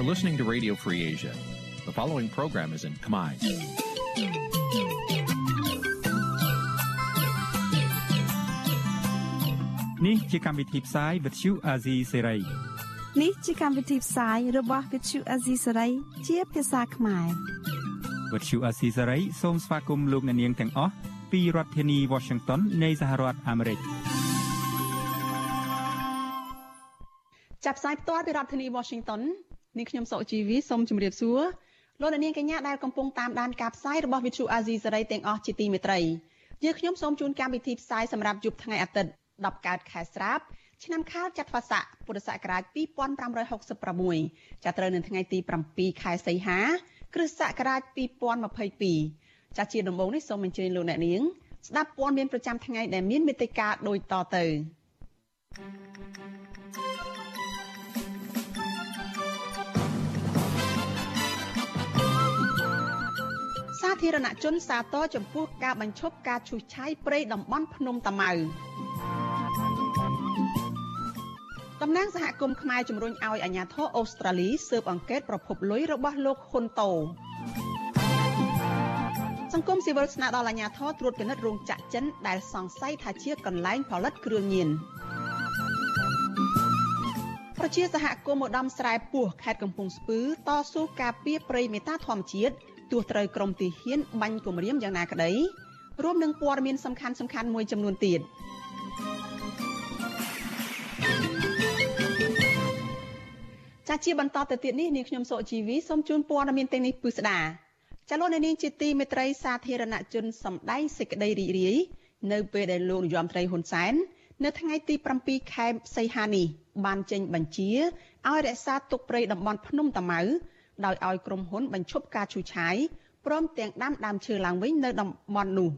You're listening to Radio Free Asia. The following program is in Khmer. Nǐ chi càm bi tiệp xáy vệt chiu a zì sê ray នេះជាកម្មវិធីផ្សាយរបស់ Vithu Azisari ជាភាសាខ្មែរ វត្តឈូអាស៊ីសេរីសូមស្វាគមន៍លោកអ្នកនាងទាំងអស់ពីរដ្ឋធានី Washington នៃសហរដ្ឋអាមេរិក។ចាប់ផ្សាយផ្ទាល់ពីរដ្ឋធានី Washington នាងខ្ញុំសុកជីវីសូមជម្រាបសួរលោកអ្នកនាងកញ្ញាដែលកំពុងតាមដានការផ្សាយរបស់ Vithu Azizi សេរីទាំងអស់ជាទីមេត្រីយើងខ្ញុំសូមជូនកម្មវិធីផ្សាយសម្រាប់យប់ថ្ងៃអាទិត្យ10កើតខែស្រាបឆ្នាំខាលចត្វាស័កពុរសករាជ2566ចាប់ត្រូវនៅថ្ងៃទី7ខែសីហា គ្រិស្តសករាជ2022ចាស់ជាដំបូងនេះសូមអញ្ជើញលោកអ្នកនាង ស្ដាប់ព័ត៌មានប្រចាំថ្ងៃដែលមានមេត្តាដូចតទៅ thank you សាធារណជនសាទរចំពោះការបញ្ឈប់ការឈូសឆាយព្រៃតំបន់ភ្នំតាម៉ៅតំណាងសហគមន៍ខ្មែរជំរុញឲ្យអាជ្ញាធរអូស្ត្រាលីស៊ើបអង្កេតប្រភពលុយរបស់លោកហ៊ុនតូសង្គមស៊ីវិលស្នើដល់អាជ្ញាធរត្រួតពិនិត្យរោងចក្រចិនដែលសង្ស័យថាជាកន្លែងផលិតគ្រឿងញៀនប្រជាសហគមន៍ឧត្តមស្រែពោះខេត្តកំពង់ស្ពឺតស៊ូការពារព្រៃមេតាធម្មជាតិ ទោះត្រូវក្រមទាហានបាញ់គម្រាមយ៉ាងណាក្តីរួមនឹងព័ត៌មានសំខាន់សំខាន់មួយចំនួនទៀតចាជាបន្តទៅទៀតនេះនាងខ្ញុំសុជីវីសូមជូនព័ត៌មានទាំងនេះពិស្ដាចាលោកនាងជាទីមេត្រីសាធារណជនសម្ដែងសេចក្តីរីករាយនៅពេលដែលលោកនាយរដ្ឋមន្ត្រីហ៊ុនសែននៅថ្ងៃទី7ខែសីហានេះបានចេញបញ្ជាឲ្យរក្សាទុកព្រៃតំបន់ភ្នំតាម៉ៅ ដោយឲ្យក្រុមហ៊ុនបញ្ឈប់ការឈូសឆាយព្រមទាំងដាំដើមឈើឡើងវិញនៅតំបន់នោះ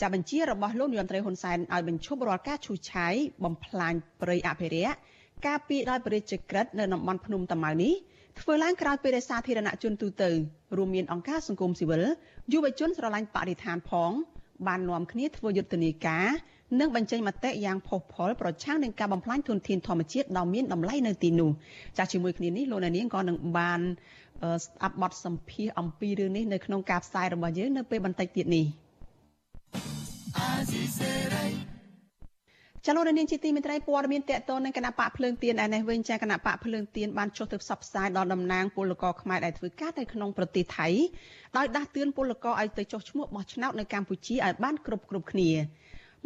ចាបញ្ជារបស់លោកនាយរដ្ឋមន្ត្រីហ៊ុនសែនឲ្យបញ្ឈប់រាល់ការឈូសឆាយបំផ្លាញព្រៃអភិរក្សការពីដោយប្រជាក្រិតនៅតំបន់ភ្នំតាម៉ៅនេះធ្វើឡើងក្រោយពេលដែលសាធារណជនទូទៅរួមមានអង្គការសង្គមស៊ីវិលយុវជនស្រឡាញ់បរិស្ថានផង បាននាំគ្នាធ្វើយុទ្ធនាការនិងបញ្ចេញមតិយ៉ាងផុសផុលប្រឆាំងនឹងការបំផ្លាញធនធានធម្មជាតិដ៏មានតម្លៃនៅទីនោះចាស់ជាមួយគ្នានេះលោកអ្នកនាងក៏នឹងបាន ស្ដាប់បទសម្ភាសអំពីរឿងនេះនៅក្នុងការផ្សាយរបស់យើងនៅពេលបន្តិចទៀតនេះចលនានាងជាទីមេត្រីព័ត៌មានតកតនឹងគណៈបកភ្លើងទៀនឯនេះវិញចាគណៈបកភ្លើងទៀនបានចុះទៅផ្សព្វផ្សាយដល់តំណាងពលករខ្មែរដែលធ្វើការនៅក្នុងប្រទេសថៃដោយដាស់តឿនពលករឲ្យទៅចុះឈ្មោះបោះឆ្នោតនៅកម្ពុជាឲ្យបានគ្រប់គ្រប់គ្នា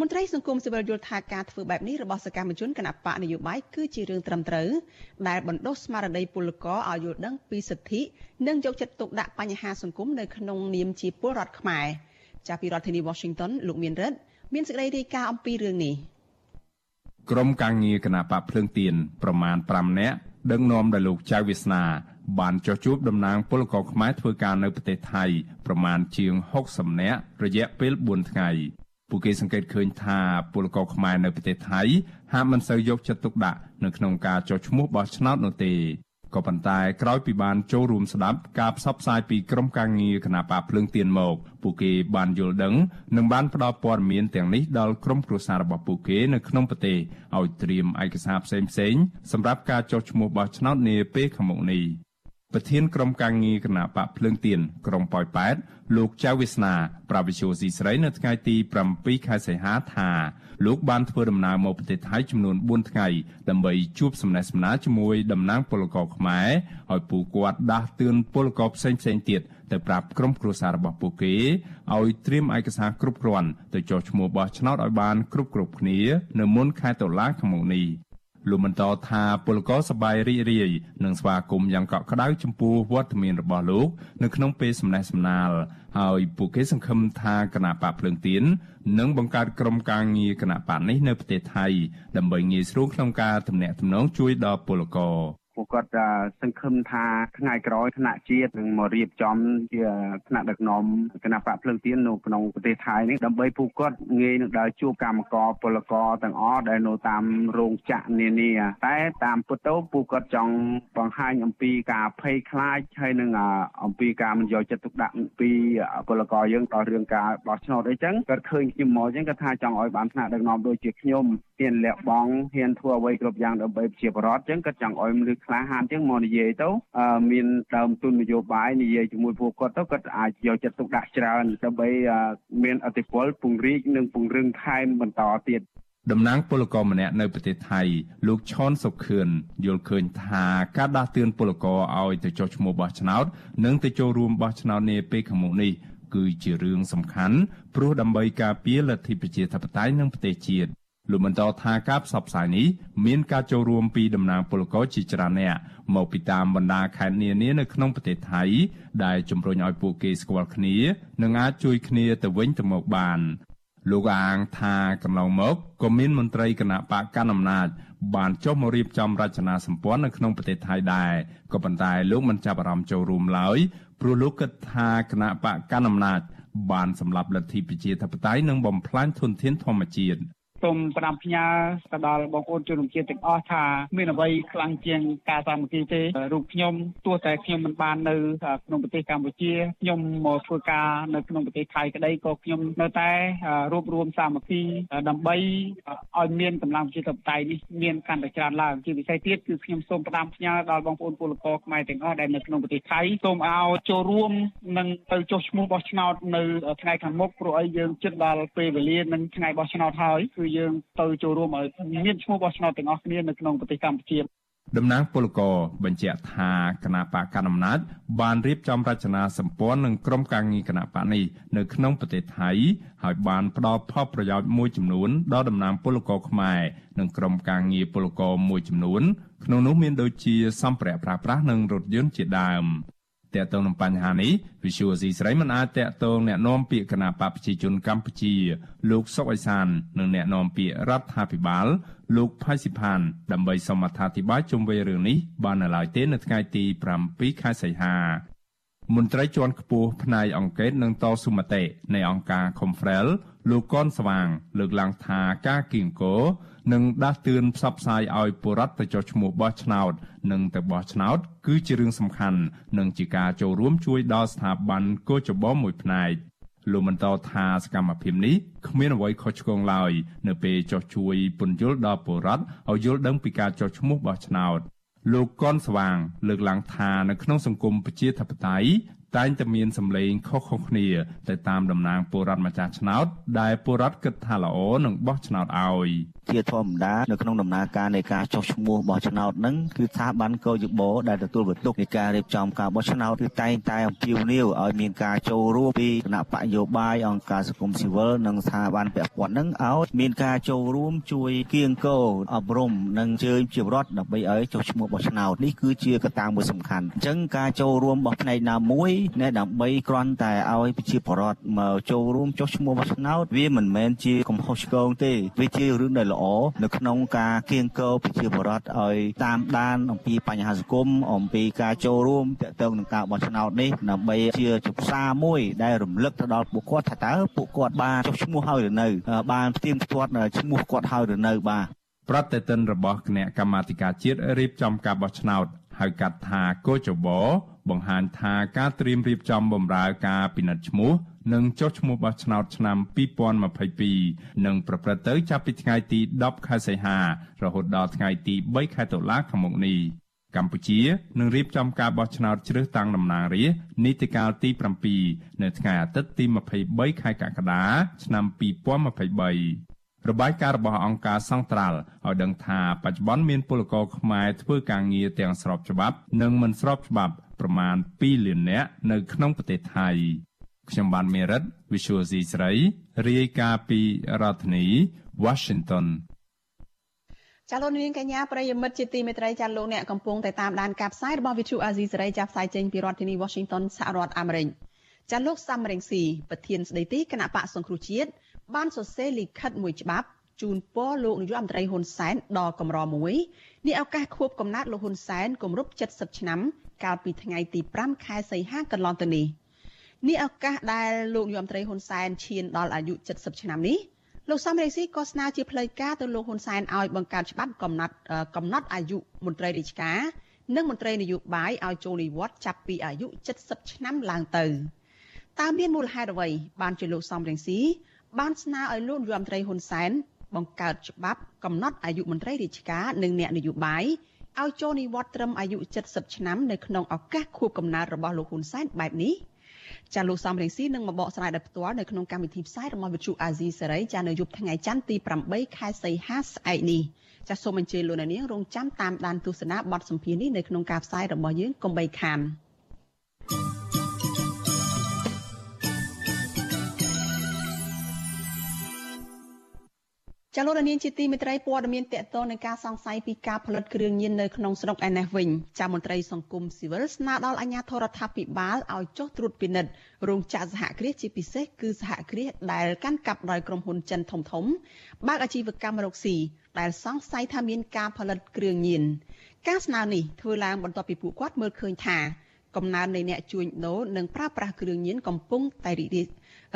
មន្ត្រីសង្គមស៊ីវិលយល់ថាការធ្វើបែបនេះរបស់សកម្មជនគណបកនយោបាយគឺជារឿងត្រឹមត្រូវដែលបណ្ដុះស្មារតីពលករឲ្យយល់ដឹងពីសិទ្ធិនិងយកចិត្តទុកដាក់បញ្ហាសង្គមនៅក្នុងនាមជាពលរដ្ឋខ្មែរចាប់ពីរដ្ឋធានី Washington លោកមានរិទ្ធមានសេចក្តីរាយការណ៍អំពីរឿងនេះក្រុមការងារគណបកភ្លើងទៀនប្រមាណ5នាក់ដឹកនាំដោយលោកចៅវាសនា បានចុះជួបតំណាងពលករខ្មែរធ្វើការនៅប្រទេសថៃប្រមាណជាង60នាក់រយៈពេល4ថ្ងៃ ពួកគេសង្កេតឃើញថាពលករខ្មែរនៅប្រទេសថៃហាក់មិនសូវយកចិត្តទុកដាក់នៅក្នុងការចុះឈ្មោះបោះឆ្នោតនោះទេក៏ប៉ុន្តែក្រោយពីបានចូលរួមស្ដាប់ការផ្សព្វផ្សាយពីក្រុមការងារគណៈបកភ្លើងទៀនមកពួកគេបានយល់ដឹងនិងបានផ្ដល់ព័ត៌មានទាំងនេះដល់ក្រុមគ្រួសាររបស់ពួកគេនៅក្នុងប្រទេសឲ្យត្រៀមឯកសារផ្សេងៗសម្រាប់ការចុះឈ្មោះបោះឆ្នោតនាពេលខាងមុខនេះ ប្រធានក្រុមការងារគណៈបកភ្លើងទៀនក្រុងប៉ោយប៉ែតលោកចៅវាសនាប្រាវិជូស៊ីស្រីនៅថ្ងៃទី7ខែសីហាថាលោកបានធ្វើដំណើរមកប្រទេសថៃចំនួន4ថ្ងៃដើម្បីជួបសំណេះសំណាលជាមួយតំណាងពលករខ្មែរឲ្យពួកគាត់ដាស់តឿនពលករផ្សេងផ្សេងទៀតទៅប្រាប់ក្រុមគ្រួសាររបស់ពួកគេឲ្យត្រៀមឯកសារគ្រប់គ្រាន់ទៅចុះឈ្មោះបោះឆ្នោតឲ្យបានគ្រប់គ្រប់គ្នា នៅមុនខែតុលាខាងមុខនេះ លោកបន្តថាពលករសប្បាយរីករាយនឹងស្វាគមន៍យ៉ាងកក់ក្ដៅចំពោះវត្តមានរបស់លោក នៅក្នុងពេលសំណេះសំណាលហើយពួកគេសង្ឃឹមថាគណៈបកភ្លើងទៀននឹងបង្កើតក្រុមការងារគណៈបកនេះនៅប្រទេសថៃដើម្បីងាយស្រួលក្នុងការទំនាក់ទំនងជួយដល់ពលករ ពួកគាត់សង្ឃឹមថាថ្ងៃក្រោយថ្នាក់ជាតិនឹងមករៀបចំជាថ្នាក់ដឹកនាំគណៈបកភ្លើងទៀននៅក្នុងប្រទេសថៃនេះដើម្បីពួកគាត់ងាយនឹងដើរជួបកម្មករពលករទាំងអស់ដែលនៅតាមរោងចក្រនានាតែតាមពុតទៅពួកគាត់ចង់បង្ហាញអំពីការភ័យខ្លាចហើយនឹងអំពីការមិនយកចិត្តទុកដាក់ពីពលករយើងដល់រឿងការបោះឆ្នោតអីចឹងគាត់ឃើញខ្ញុំមកចឹងគាត់ថាចង់ឲ្យបានថ្នាក់ដឹកនាំដូចជាខ្ញុំហ៊ានលះបង់ហ៊ានធ្វើអ្វីគ្រប់យ៉ាងដើម្បីប្រជាពលរដ្ឋអញ្ចឹងគាត់ចង់ឲ្យមនុស្សក្លាហានអញ្ចឹងមកនិយាយទៅមានដើមទុននយោបាយនិយាយជាមួយពួកគាត់ទៅគាត់អាចយកចិត្តទុកដាក់ច្រើនដើម្បីមានអធិបុលពង្រីកនិងពង្រឹងថែមបន្តទៀតតំណាងពលករម្នាក់នៅប្រទេសថៃលោកឈុនសុខឿនយល់ឃើញថាការដាស់តឿនពលករឲ្យទៅចុះឈ្មោះបោះឆ្នោត និងទៅចូលរួមបោះឆ្នោតនាពេលខាងមុខនេះគឺជារឿងសំខាន់ព្រោះដើម្បីការពារលទ្ធិប្រជាធិបតេយ្យនិងប្រទេសជាតិ លោកបន្តថាការផ្សព្វផ្សាយនេះមានការចូលរួមពីតំណាងពលករជាច្រើនអ្នកមកពីតាមបណ្ដាខេត្តនានានៅក្នុងប្រទេសថៃ ដែលជំរុញឲ្យពួកគេស្គាល់គ្នា និងអាចជួយគ្នាទៅវិញទៅមកបានលោកអាងថាកន្លងមកក៏មានមន្ត្រីគណៈបកកណ្ដាលអំណាចបានចុះមករៀបចំរចនាសម្ព័ន្ធនៅក្នុងប្រទេសថៃដែរក៏ប៉ុន្តែលោកមិនចាប់អារម្មណ៍ចូលរួមឡើយព្រោះលោកគិតថាគណៈបកកណ្ដាលអំណាចបានសម្លាប់លទ្ធិប្រជាធិបតេយ្យនិងបំផ្លាញធនធានធម្មជាតិ សូមផ្ដាំផ្ញើទៅដល់បងប្អូនជនរួមជាតិទាំងអស់ថាមានអ្វីខ្លាំងជាងការសាមគ្គីទេរូបខ្ញុំទោះតែខ្ញុំមិនបាននៅក្នុងប្រទេសកម្ពុជាខ្ញុំមកធ្វើការនៅក្នុងប្រទេសថៃក្តីក៏ខ្ញុំនៅតែរួបរวมសាមគ្គីដើម្បីឲ្យមានកម្លាំងប្រជាធិបតេយ្យនេះមានកាន់តែច្រើនឡើងជាពិសេសទៀតគឺខ្ញុំសូមផ្ដាំផ្ញើដល់បងប្អូនពលករខ្មែរទាំងអស់ដែលនៅក្នុងប្រទេសថៃសូមឲ្យចូលរួមនិងទៅចុះឈ្មោះបោះឆ្នោតនៅថ្ងៃខាងមុខព្រោះឲ្យយើងជិតដល់ពេលវេលានិងថ្ងៃបោះឆ្នោតហើយគឺយើងទៅចូលរួមឲ្យមានឈ្មោះបោះឆ្នោតទាំងអស់គ្នានៅក្នុងប្រទេសកម្ពុជាតំណាងពលករបញ្ជាក់ថាគណៈបកកណ្ដាលអំណាចបានរៀបចំរចនាសម្ព័ន្ធនឹងក្រុមការងារគណៈបកនេះនៅក្នុងប្រទេសថៃហើយបានផ្ដល់ផលប្រយោជន៍មួយចំនួនដល់តំណាងពលករខ្មែរនិងក្រុមការងារពលករមួយចំនួនក្នុងនោះមានដូចជាសម្ភារៈប្រើប្រាស់និងរថយន្តជាដើម តកតងនឹងបញ្ហានេះ Visual C ស្រីមិនអាចតកតងแนะនាំពាក្យគណៈបព្វជិជនកម្ពុជា លោកសុកអេសាននិងแนะនាំពាក្យរដ្ឋាភិបាលលោកផៃស៊ីផានដើម្បីសូមអត្ថាធិប្បាយជុំវិញរឿងនេះបាននៅឡើយទេនៅថ្ងៃទី7ខែសីហាមន្ត្រីជាន់ខ្ពស់ផ្នែកអង្គការនិងតស៊ូមតិនៃអង្គការ Confrel លោកកនស្វាង លើកឡើងថាការគៀងគោ និងដាស់តឿនផ្សព្វផ្សាយឲ្យពលរដ្ឋទៅចុះឈ្មោះបោះឆ្នោត និងទៅបោះឆ្នោត គឺជារឿងសំខាន់និងជាការចូលរួមជួយដល់ស្ថាប័នកោចបមួយផ្នែកលោកបន្តថាសកម្មភាពនេះគ្មានអ្វីខុសឆ្គងឡើយនៅពេលចុះជួយពន្យល់ដល់ពលរដ្ឋឲ្យយល់ដឹងពីការចុះឈ្មោះបោះឆ្នោតលោកកនស្វាង លើកឡើងថានៅក្នុងសង្គមប្រជាធិបតេយ្យតែងតែមានសម្លេងខុសៗគ្នាទៅតាមតំណាងពលរដ្ឋម្ចាស់ឆ្នោតដែលពលរដ្ឋគិតថាល្អនឹងបោះឆ្នោតឲ្យ ជាធម្មតានៅក្នុងដំណើរការនៃការចុះឈ្មោះបោះឆ្នោតនឹងគឺស្ថាប័នកោយបោដែលទទួលបន្ទុកនៃការរៀបចំការបោះឆ្នោតគឺតែងតែអំពាវនាវឲ្យមានការចូលរួមពីគណៈបកយោបាយអង្គការសង្គមស៊ីវិលនិងស្ថាប័នពាក់ព័ន្ធនឹងឲ្យមានការចូលរួមជួយគៀងគរអប់រំនិងជើញជារដ្ឋដើម្បីឲ្យចុះឈ្មោះបោះឆ្នោតនេះគឺជាកត្តាមួយសំខាន់អញ្ចឹងការចូលរួមរបស់ផ្នែកណាមួយណែដើម្បីគ្រាន់តែឲ្យប្រជាពលរដ្ឋមកចូលរួមចុះឈ្មោះបោះឆ្នោតវាមិនមែនជាកំហុសឆ្គងទេវាជារឿងដែលល្អនៅក្នុងការគៀងគរប្រជាពលរដ្ឋឲ្យតាមដានអំពីបញ្ហាសង្គមអំពីការចូលរួមទាក់ទងនឹងការបោះឆ្នោតនេះដើម្បីជាជាផ្សារមួយដែលរំលឹកទៅដល់ពួកគាត់ថាតើពួកគាត់បានចុះឈ្មោះហើយឬនៅ បានផ្ទៀងផ្ទាត់ឈ្មោះគាត់ហើយឬនៅបាទប្រតិទិនរបស់គណៈកម្មាធិការជាតិរៀបចំការបោះឆ្នោត ហៅកាត់ថាកោចបបង្ហាញថាការត្រៀមរៀបចំបម្រើការពិនិត្យឈ្មោះនិងចុះឈ្មោះបោះឆ្នោតឆ្នាំ2022នឹងប្រព្រឹត្តទៅចាប់ពីថ្ងៃទី10ខែសីហា រហូតដល់ថ្ងៃទី3ខែតុលាខាងមុខនេះកម្ពុជានឹងរៀបចំការបោះឆ្នោតជ្រើសតាំងតំណាងរាស្ត្រនីតិកាលទី7នៅថ្ងៃអាទិត្យទី23ខែកក្កដាឆ្នាំ2023 របាយការណ៍របស់អង្គការសង្ត្រាល់ឲ្យដឹងថាបច្ចុប្បន្នមានពលករខ្មែរធ្វើការងារទាំងស្របច្បាប់និងមិនស្របច្បាប់ប្រមាណ2លាននាក់នៅក្នុងប្រទេសថៃខ្ញុំបានមេរិត Visual C ស្រីរាយការណ៍ពីរដ្ឋធានី Washington ចាលោកនាងកញ្ញាប្រិយមិត្តជាទីមេត្រីចាលោកអ្នកកំពុងតែតាមដានការផ្សាយរបស់ Visual Asia សេរីចាប់ផ្សាយចេញពីរដ្ឋធានី Washington សហរដ្ឋអាមេរិកចាលោកសំរងស៊ីប្រធានស្ដីទីគណៈបកសង្គ្រោះជាតិ បានសរសេរលិខិតមួយច្បាប់ជូនពរលោកនាយករដ្ឋមន្ត្រីហ៊ុនសែនដល់កម្រមួយនេះឱកាសខួបកំណត់លោកហ៊ុនសែនគម្រប់70ឆ្នាំ កាលពីថ្ងៃទី5ខែសីហាកន្លងទៅនេះនេះឱកាសដែលលោកយមត្រីហ៊ុនសែនឈានដល់អាយុ70ឆ្នាំនេះលោកសំរងស៊ីក៏ស្នើជាផ្លូវការទៅលោកហ៊ុនសែនឲ្យបង្កើតច្បាប់កំណត់កំណត់អាយុមន្ត្រីរាជការនិងមន្ត្រីនយោបាយឲ្យចូលនិវត្តន៍ចាប់ពីអាយុ70ឆ្នាំឡើងទៅតើមានមូលហេតុអ្វីបានជាលោកសំរងស៊ី បានស្នើឲ្យលោកយមត្រីហ៊ុនសែនបង្កើតច្បាប់កំណត់អាយុមន្ត្រីរាជការនិងអ្នកនយោបាយឲ្យចូលនិវត្តន៍ត្រឹមអាយុ70ឆ្នាំនៅក្នុងឱកាសខួបកំណើតរបស់លោកហ៊ុនសែនបែបនេះចាលោកសំរងស៊ីនឹងមកបកស្រាយដោយផ្ទាល់នៅក្នុងកម្មវិធីផ្សាយរបស់វិទ្យុអាស៊ីសេរីចានៅយប់ថ្ងៃច័ន្ទទី8ខែសីហាស្អែកនេះចាសូមអញ្ជើញលោកអ្នកនាងរងចាំតាមដានទស្សនាបទសម្ភាសន៍នេះនៅក្នុងការផ្សាយរបស់យើងកុំបីខាន។ ចលនានាងជាទីមេត្រីព័ត៌មានតកតនឹងការសង្ស័យពីការផលិតគ្រឿងញៀននៅក្នុងស្រុកឯនេះវិញចាមន្ត្រីសង្គមស៊ីវិលស្នើដល់អាជ្ញាធររដ្ឋាភិបាលឲ្យចុះត្រួតពិនិត្យរោងចក្រសហគ្រាសជាពិសេសគឺសហគ្រាសដែលកាន់កាប់ដោយក្រុមហ៊ុនចិនធំធំ បើកអាជីវកម្មរកស៊ីដែលសង្ស័យថាមានការផលិតគ្រឿងញៀនការស្នើនេះធ្វើឡើងបន្ទាប់ពីពួកគាត់មើលឃើញថាកំណើននៃអ្នកជួញដូរនិងប្រើប្រាស់គ្រឿងញៀនកំពុងតែរីករា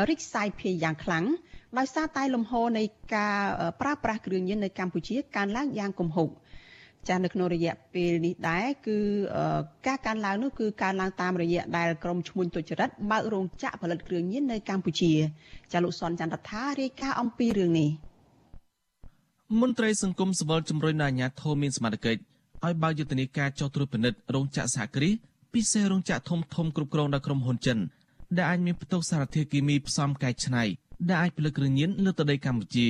យសាយភាយយ៉ាងខ្លាំងដោយសារតែលំហនៃការប្រើប្រាស់គ្រឿងញៀននៅកម្ពុជាកើនឡើងយ៉ាងគំហុកចានៅក្នុងរយៈពេលនេះដែរគឺការកើនឡើងនោះគឺកើនឡើងតាមរយៈដែលក្រមឈ្មួញទុច្ចរិតបើករោងចក្រផលិតគ្រឿងញៀននៅកម្ពុជាចាលោកសនចន្ទរដ្ឋារាយការណ៍អំពីរឿងនេះមន្ត្រីសង្គមសវលជំរុញដល់អាជ្ញាធរមានសមត្ថកិច្ចឲ្យបើកយុទ្ធនាការចោះត្រួតពិនិត្យរោងចក្រសហគ្រាសពិសេសរោងចក្រធំធំគ្រប់គ្រងដោយក្រុមហ៊ុនចិន ដែលអាចមានផ្ទុកសារធាតុគីមីផ្សំកែច្នៃដែលអាចផលិតគ្រឿងញៀនលើទឹកដីកម្ពុជា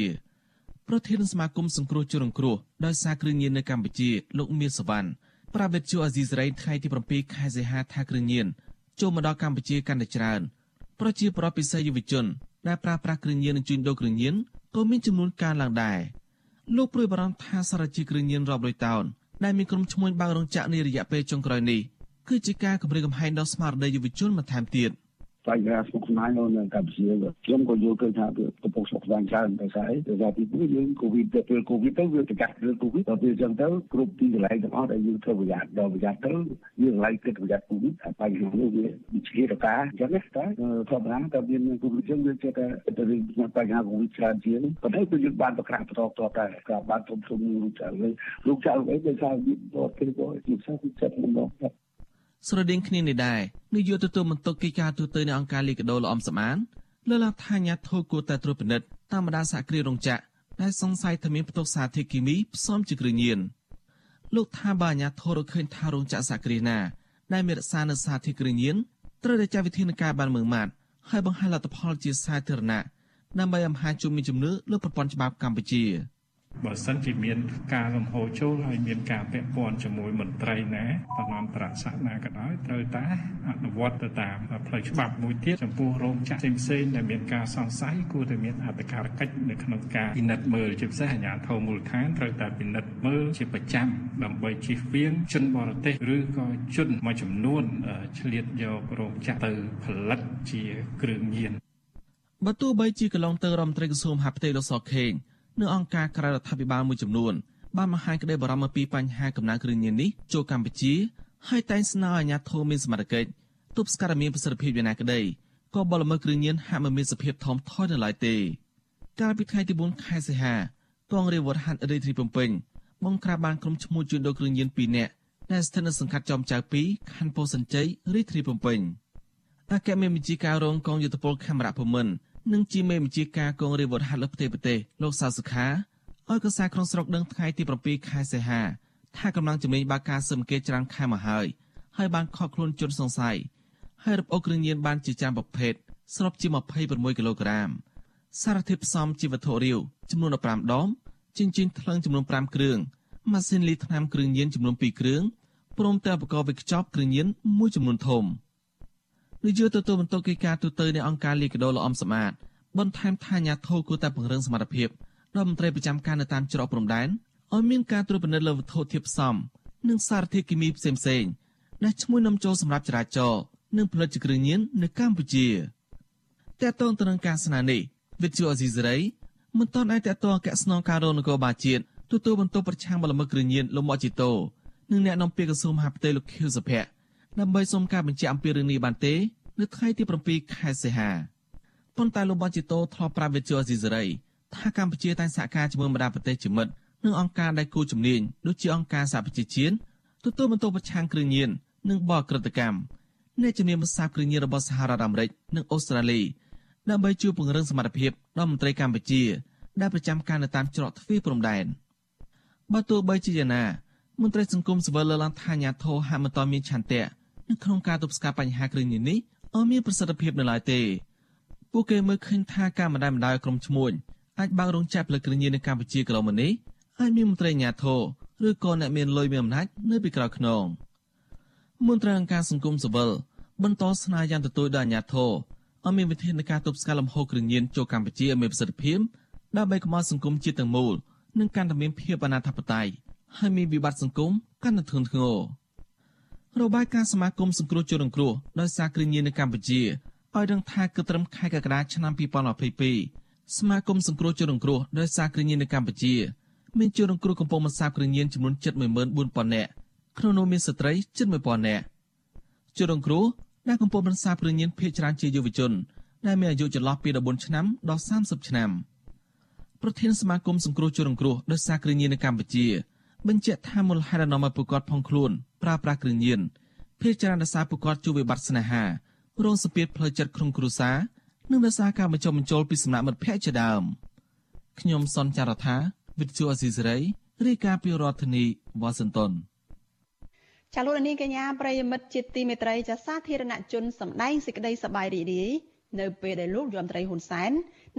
ប្រធានសមាគមសង្គ្រោះជនរងគ្រោះដោយសារគ្រឿងញៀននៅកម្ពុជាលោកមៀសវណ្ណប្រាវិទ្យាអាស៊ីសេរីថ្ងៃទី7ខែសីហាថាគ្រឿងញៀនចូលមកដល់កម្ពុជាកាន់តែច្រើនប្រជាប្រដ្ឋពិសេសយុវជនដែលប្រើប្រាស់គ្រឿងញៀននិងជួញដូរគ្រឿងញៀនក៏មានចំនួនកើនឡើងដែរលោកព្រួយបារម្ភថាសារជាគ្រឿងញៀនរាប់រយតោនដែលមានក្រុមឈ្មួញបើករោងចក្រនារយៈពេលចុងក្រោយនេះគឺជាការគម្រាមកំហែងដល់ស្មារតីយុវជនបន្ថែមទៀត។ បញ្ហាស្មុគស្មាញនៅកម្ពុជាខ្ញុំក៏យល់ឃើញថាវាកំពុងស្មុគស្មាញច្រើនតែស្អីតែថាទីមួយយើងកូវីដទៅពេលកូវីដទៅវាប្រកាសរឿងកូវីដដល់ពេលអញ្ចឹងទៅគ្រប់ទីកន្លែងទាំងអស់ដែលយើងធ្វើប្រយ័ត្នដល់ប្រយ័ត្នទៅយើងកន្លែងគិតប្រយ័ត្នកូវីដតែបញ្ហានេះវាវិជារកាអញ្ចឹងណាតែធម្មតាតែមានកូវីដអញ្ចឹងវាចេះតែទៅរឿងបញ្ហាកូវីដច្រើនជាងប៉ុន្តែគឺយើងបានប្រកាសបន្តតតែក៏បានធំធំលោកចៅលោកចៅអីគេថាវាបទៅក៏ជាផ្សារពីចិត្តម្ដង ស្រដៀងគ្នានេះដែរនាយកទទួលបន្ទុកកិច្ចការទូតនៃអង្គការលីកាដូលោកអំសមានលើកឡើងថាអាញាធរគួរតែត្រួតពិនិត្យតាមបណ្ដាសហគ្រាសរោងចក្រដែលសង្ស័យថាមានផ្ទុកសារធាតុគីមីផ្សំជាគ្រឿងញៀនលោកថាបើអាញាធររកឃើញថារោងចក្រសហគ្រាសណាដែលមានរក្សានៅសារធាតុគ្រឿងញៀនត្រូវតែចាត់វិធានការបានមើងម៉ាត់ហើយបង្ហាញលទ្ធផលជាសាធារណៈដើម្បីអំហាជុំមានជំនឿលើប្រព័ន្ធច្បាប់កម្ពុជា។ បើសិនជាមានការលំហូរចូលហើយមានការពាក់ព័ន្ធជាមួយមន្ត្រីណាតំណាងប្រសាសនាក៏ដោយត្រូវតែអនុវត្តទៅតាមផ្លូវច្បាប់មួយទៀតចំពោះរោងចក្រផ្សេងៗដែលមានការសង្ស័យគួរតែមានអធិការកិច្ចនៅក្នុងការពិនិត្យមើលជាពិសេសអាជ្ញាធរមូលដ្ឋានត្រូវតែពិនិត្យមើលជាប្រចាំដើម្បីជៀសវាងជនបរទេសឬក៏ជនមួយចំនួនឆ្លៀតយករោងចក្រទៅផលិតជាគ្រឿងញៀនបើទោះបីជាកន្លងទៅរដ្ឋមន្ត្រីក្រសួងមហាផ្ទៃលោកសខេង នៅអង្គការក្រៅរដ្ឋាភិបាលមួយចំនួនបានបង្ហាញក្តីបារម្ភអំពីបញ្ហាកំណើនគ្រឿងញៀននេះចូលកម្ពុជាហើយតែងស្នើឲ្យអាជ្ញាធរមានសមត្ថកិច្ចទប់ស្កាត់មានប្រសិទ្ធភាពយ៉ាងណាក្តីក៏បលល្មើសគ្រឿងញៀនហាក់មិនមានសភាពថមថយនៅឡើយទេកាលពីថ្ងៃទី4ខែសីហាកងរាជវត្តហាត់រាជធានីភ្នំពេញបង្ក្រាបបានក្រុមឈ្មោះជួញដូរគ្រឿងញៀន2នាក់ដែលស្ថិតនៅសង្កាត់ចំចៅ2ខណ្ឌពោធិ៍សញ្ជ័យរាជធានីភ្នំពេញអគ្គមេបញ្ជាការរងកងយុទ្ធពលខេមរៈភូមិន្ទ និងជាមេបញ្ជាការកងរាជវុធហត្ថលើផ្ទៃប្រទេសលោកសាសុខាឲ្យកសាក្នុងស្រុកដឹងថ្ងៃទី7ខែសីហាថាកម្លាំងជំនាញបើកការស៊ើបអង្កេតច្រើនខែមកហើយហើយបានខកខ្លួនជនសង្ស័យហើយរឹបអូសគ្រឿងញៀនបានជាចាំប្រភេទស្របជា26គីឡូក្រាម សារធាតុផ្សំជាវត្ថុរាវចំនួន15ដុំចិញ្ចៀនថ្លឹងចំនួន5គ្រឿងម៉ាស៊ីនលីថ្នាំគ្រឿងញៀនចំនួន2គ្រឿងព្រមទាំងឧបករណ៍វេចខ្ចប់គ្រឿងញៀនមួយចំនួនធំ។ នាយកទទួលបន្ទុកកិច្ចការទូតនៃអង្គការលីកាដូលោកអំសមាតបន្ថែមថាអាញាធរគួរតែពង្រឹងសមត្ថភាពដល់មន្ត្រីប្រចាំការនៅតាមច្រកព្រំដែនឲ្យមានការត្រួតពិនិត្យលើវត្ថុធាតុផ្សំនិងសារធាតុគីមីផ្សេងៗដែលឈ្មោះនាំចូលសម្រាប់ចរាចរណ៍និងផលិតជាគ្រឿងញៀននៅកម្ពុជាតើតើទៅនឹងការស្នើនេះវិទ្យុអេស៊ីសេរីមិនទាន់អាចតតអគ្គស្នងការរងនគរបាលជាតិទទួលបន្ទុកប្រឆាំងបលល្មើសគ្រឿងញៀនលោកមកជីតូនិងអ្នកនាំពាក្យក្រសួងមហាផ្ទៃលោកខៀវសុភ័ក្រ ដើម្បីសុំការបញ្ជាក់អំពីរឿងនេះបានទេ នៅថ្ងៃទី7ខែសីហាប៉ុន្តែលោកបញ្ជីតូធ្លាប់ប្រាប់វិទ្យុអេស៊ីសេរីថាកម្ពុជាតែងសហការជាមួយបណ្ដាប្រទេសជាមិត្តនិងអង្គការដៃគូជំនាញដូចជាអង្គការសហប្រជាជាតិទទួលបន្ទុកប្រឆាំងគ្រឿងញៀននិងបរក្រតកម្មនៃជំនាញភាសាគ្រឿងញៀនរបស់សហរដ្ឋអាមេរិកនិងអូស្ត្រាលីដើម្បីជួយពង្រឹងសមត្ថភាពដល់មន្ត្រីកម្ពុជាដែលប្រចាំការនៅតាមច្រកទ្វារព្រំដែនបើទោះបីជាយ៉ាងណាមន្ត្រីសង្គមស៊ីវិលលើកឡើងថាអាញាធរហាក់មិនទាន់មានឆន្ទៈ នៅក្នុងការទប់ស្កាត់បញ្ហាគ្រឿងញៀននេះឲ្យមានប្រសិទ្ធភាពនៅឡើយទេពួកគេមើលឃើញថាការម្ដាយម្ដាយក្រុមឈ្មួញអាចបើករោងចក្រផលិតគ្រឿងញៀននៅកម្ពុជាកន្លងមកនេះអាចមានមន្ត្រីអាញាធរឬក៏អ្នកមានលុយមានអំណាចនៅពីក្រោយខ្នងមន្ត្រីអង្គការសង្គមស៊ីវិលបន្តស្នើយ៉ាងទទូចដល់អាញាធរឲ្យមានវិធានការទប់ស្កាត់លំហូរគ្រឿងញៀនចូលកម្ពុជាឲ្យមានប្រសិទ្ធភាពដើម្បីកុំឲ្យសង្គមជាតិទាំងមូលនឹងកាន់តែមានភាពអនាធបត័យហើយមានវិបត្តិសង្គមកាន់តែធ្ងន់ធ្ងរ របាយការណ៍សមាគមសង្គ្រោះជនរងគ្រោះដោយសារគ្រឿងញៀននៅកម្ពុជាឲ្យដឹងថាគឺត្រឹមខែកក្កដាឆ្នាំ2022សមាគមសង្គ្រោះជនរងគ្រោះដោយសារគ្រឿងញៀននៅកម្ពុជាមានជនរងគ្រោះកំពុងបន្សាបគ្រឿងញៀនចំនួន74000នាក់ក្នុងនោះមានស្ត្រីជិត1000នាក់ជនរងគ្រោះដែលកំពុងបន្សាបគ្រឿងញៀនភ ieck ច្រើនជាយុវជន ដែលមានអាយុចន្លោះពី14ឆ្នាំដល់30ឆ្នាំប្រធានសមាគមសង្គ្រោះជនរងគ្រោះដោយសារគ្រឿងញៀននៅកម្ពុជា បញ្ជាក់ថាមូលហេតុដែលនាំឲ្យពួកគាត់ផុងខ្លួន ប្រើប្រាស់គ្រឿងញៀនភ ieck ច្រើនដោយសារពួកគាត់ជួបវិបត្តិស្នេហារងសម្ពាធផ្លូវចិត្តក្នុងគ្រួសារនិងដោយសារការបញ្ចុះបញ្ចូលពីសំណាក់មិត្តភ័ក្តិជាដើមខ្ញុំសនចាររថាវិទ្យុអេស៊ីសរ៉ៃរាយការណ៍ពីរដ្ឋធានីវ៉ាស៊ីនតោនចាលោកនាងកញ្ញាប្រិយមិត្តជាទីមេត្រីចាសាធារណជនសម្ដែងសេចក្តីសប្បាយរីករាយនៅពេលដែលលោកយមត្រីហ៊ុនសែន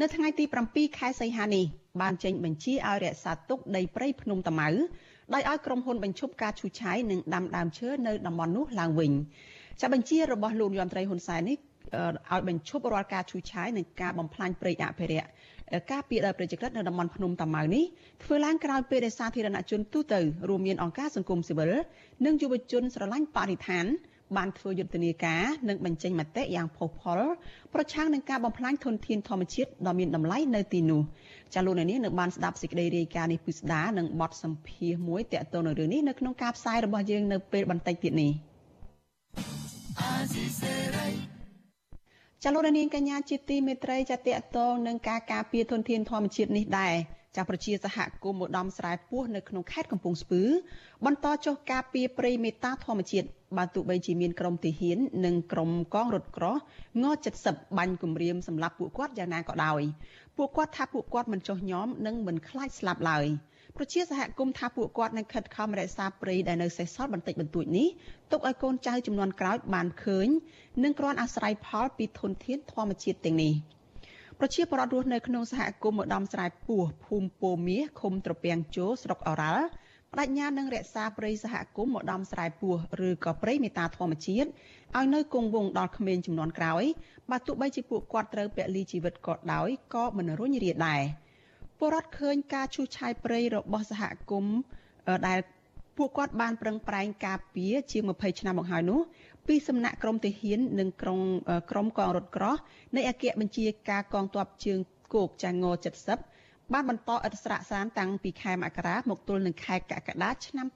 នៅថ្ងៃទី7ខែសីហានេះបានចេញបញ្ជាឲ្យរក្សាទុកដីព្រៃភ្នំតាម៉ៅ ដោយឲ្យក្រុមហ៊ុនបញ្ឈប់ការឈូសឆាយនិងដាំដើមឈើនៅតំបន់នោះឡើងវិញចាបញ្ជារបស់លោកយមត្រីហ៊ុនសែននេះឲ្យបញ្ឈប់រាល់ការឈូសឆាយនិងការបំផ្លាញព្រៃអភិរក្សការពីដោយប្រជាក្រិតនៅតំបន់ភ្នំតាម៉ៅនេះធ្វើឡើងក្រោយពេលដែលសាធារណជនទូទៅរួមមានអង្គការសង្គមស៊ីវិលនិងយុវជនស្រឡាញ់បរិស្ថាន បានធ្វើយុទ្ធនាការនិងបញ្ចេញមតិយ៉ាងផុសផុលប្រឆាំងនឹងការបំផ្លាញធនធានធម្មជាតិដ៏មានតម្លៃនៅទីនោះចាលោកនាងនៅបានស្ដាប់សេចក្តីរាយការណ៍នេះពិស្ដានិងបទសម្ភាសន៍មួយតាក់ទងនឹងរឿងនេះនៅក្នុងការផ្សាយរបស់យើងនៅពេលបន្តិចទៀតនេះចាលោកនាងកញ្ញាជាទីមេត្រីចាតកតងនឹងការការពារធនធានធម្មជាតិនេះដែរ ចាប្រជាសហគមន៍ឧត្តមស្រែពោះនៅក្នុងខេត្តកំពង់ស្ពឺបន្តចុះការពារព្រៃមេតាធម្មជាតិបើទោះបីជាមានក្រុមទាហាន និងក្រុមកងរថក្រោះង70បាញ់គម្រាមសម្រាប់ពួកគាត់យ៉ាងណាក៏ដោយពួកគាត់ថាពួកគាត់មិនចុះញោមនិងមិនខ្លាចស្លាប់ឡើយប្រជាសហគមន៍ថាពួកគាត់នឹងខិតខំរក្សាព្រៃដែលនៅសេសសល់បន្តិចបន្តួចនេះទុកឲ្យកូនចៅចំនួនក្រោយបានឃើញ និងគ្រាន់អាស្រ័យផលពីធនធានធម្មជាតិទាំងនេះ ប្រជាពលរដ្ឋរស់នៅក្នុងសហគមន៍ម្ដំស្រែពោះភូមិពោមាសឃុំត្រពាំងជោស្រុកអូរ៉ាល់បដិញ្ញានឹងរក្សាព្រៃសហគមន៍ម្ដំស្រែពោះឬក៏ព្រៃមេតាធម្មជាតិឲ្យនៅគង់វង្សដល់ក្មេងចំនួនក្រោយបើទោះបីជាពួកគាត់ត្រូវពលីជីវិតក៏ដោយក៏មិនរុញរាដែរពលរដ្ឋឃើញការឈូសឆាយព្រៃរបស់សហគមន៍ដែលពួកគាត់បានប្រឹងប្រែងការពារជាង20ឆ្នាំមកហើយនោះ ពីសំណាក់ក្រមទាហាន និងក្រុមក្រុមកងរថក្រោះនៃអគ្គបញ្ជាការកងទ័ពជើងគោកចាងង70បានបន្តឥតស្រាកស្រានតាំងពីខែមករាមកទល់នឹងខែកក្កដាឆ្នាំ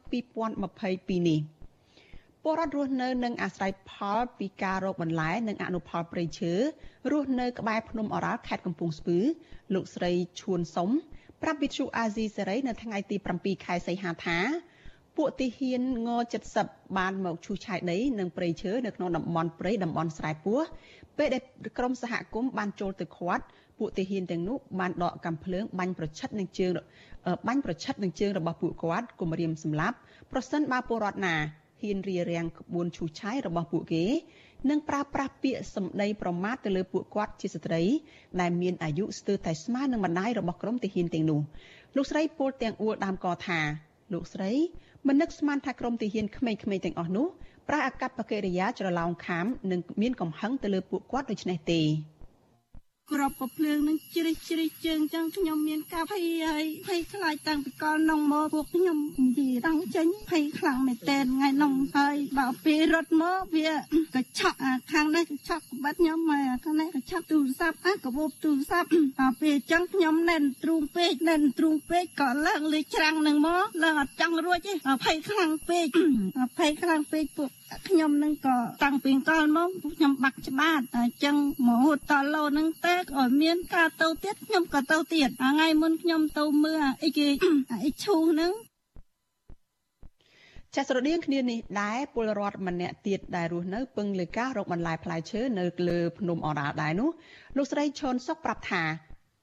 2022នេះពលរដ្ឋរស់នៅនឹងអាស្រ័យផលពីការរកបន្លែនិងអនុផលព្រៃឈើរស់នៅក្បែរភ្នំអរ៉ាល់ខេត្តកំពង់ស្ពឺលោកស្រីឈួនសុំប្រាប់វិទ្យុអាស៊ីសេរីនៅថ្ងៃទី7ខែសីហាថា ពួកទាហានង70បានមកឈូសឆាយដីនិងព្រៃឈើនៅក្នុងតំបន់ព្រៃតំបន់ស្រែពោះពេលដែលក្រុមសហគមន៍បានចូលទៅឃាត់ពួកទាហានទាំងនោះបានដកកាំភ្លើងបាញ់ប្រឆិតនឹងជើងបាញ់ប្រឆិតនឹងជើងរបស់ពួកគាត់គំរាមសម្លាប់ប្រសិនបើពលរដ្ឋណាហ៊ានរារាំងក្បួនឈូសឆាយរបស់ពួកគេនិងប្រើប្រាស់ពាក្យសម្ដីប្រមាថទៅលើពួកគាត់ជាស្ត្រីដែលមានអាយុស្ទើរតែស្មើនឹងម្ដាយរបស់ក្រុមទាហានទាំងនោះលោកស្រីពលទាំងអួលដើមកថាលោកស្រី មិននឹកស្មានថាក្រុមទាហានក្មេងៗទាំងអស់នោះប្រើអាកប្បកិរិយាច្រឡោងខាមនិងមានកំហឹងទៅលើពួកគាត់ដូច្នេះទេ។ ក្របប្រភ្លើងនឹងជ្រិះជ្រិះជើងចឹងខ្ញុំមានការភ័យហើយភ័យខ្លាចតាំងពីកលនងមកពួកខ្ញុំនិយាយតាំងចេញភ័យខ្លាំងមែនតែនថ្ងៃនងហើយបើពេលរត់មកវាកឆក់ខាងនេះកឆក់ក្បាត់ខ្ញុំមកខាងនេះកឆក់ទូរស័ព្ទអាកបោបទូរស័ព្ទដល់ពេលចឹងខ្ញុំណែនទ្រូងពេកណែនទ្រូងពេកក៏ឡើងលេច្រាំងនឹងមកឡើងអត់ចង់រួចទេភ័យខ្លាំងពេកភ័យខ្លាំងពេកពួក ខ្ញុំនឹងក៏តាំងពីកលមកខ្ញុំបាក់ច្បាស់អញ្ចឹងមកហូតតលោនឹងទៅឲ្យមានការទៅទៀតខ្ញុំក៏ទៅទៀតថ្ងៃមុនខ្ញុំទៅមើលអីគេអីឈូសហ្នឹងចាស្រដៀងគ្នានេះដែរពលរដ្ឋម្នាក់ទៀតដែលរស់នៅពឹងលើការរកបន្លែផ្លែឈើនៅលើភ្នំអរ៉ាល់ដែរនោះលោកស្រីឈុនសុកប្រាប់ថា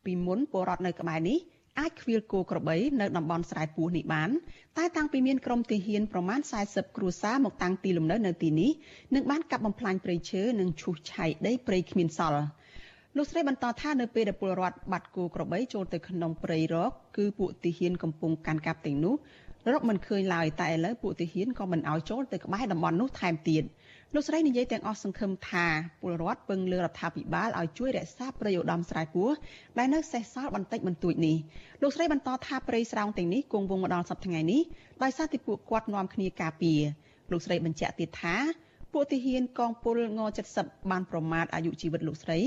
ពីមុនពលរដ្ឋនៅក្បែរនេះ អាចឃ្វាលគោក្របីនៅតំបន់ស្រែពោះនេះបានតែតាំងពីមានក្រុមទាហានប្រមាណ40គ្រួសារមកតាំងទីលំនៅនៅទីនេះនឹងបានកាប់បំផ្លាញព្រៃឈើនិងឈូសឆាយដីព្រៃគ្មានសល់លោកស្រីបន្តថានៅពេលដែលពលរដ្ឋបាត់គោក្របីចូលទៅក្នុងព្រៃរកគឺពួកទាហានកំពុងកាន់កាប់ទាំងនោះរកមិនឃើញឡើយតែឥឡូវពួកទាហានក៏មិនឲ្យចូលទៅក្បែរតំបន់នោះថែមទៀត លោកស្រីនិយាយទាំងអស់សង្ឃឹមថាពលរដ្ឋពឹងលើរដ្ឋាភិបាលឲ្យជួយរក្សាព្រៃឧត្តមស្រែពោះដែលនៅសេសសល់បន្តិចបន្តួចនេះលោកស្រីបន្តថាព្រៃស្រោងទាំងនេះគង់វង្សមកដល់សប្តាហ៍ថ្ងៃនេះដោយសារតែពួកគាត់នាំគ្នាការពារលោកស្រីបញ្ជាក់ទៀតថាពួកទាហានកងពលង70បានប្រមាថអាយុជីវិតលោកស្រី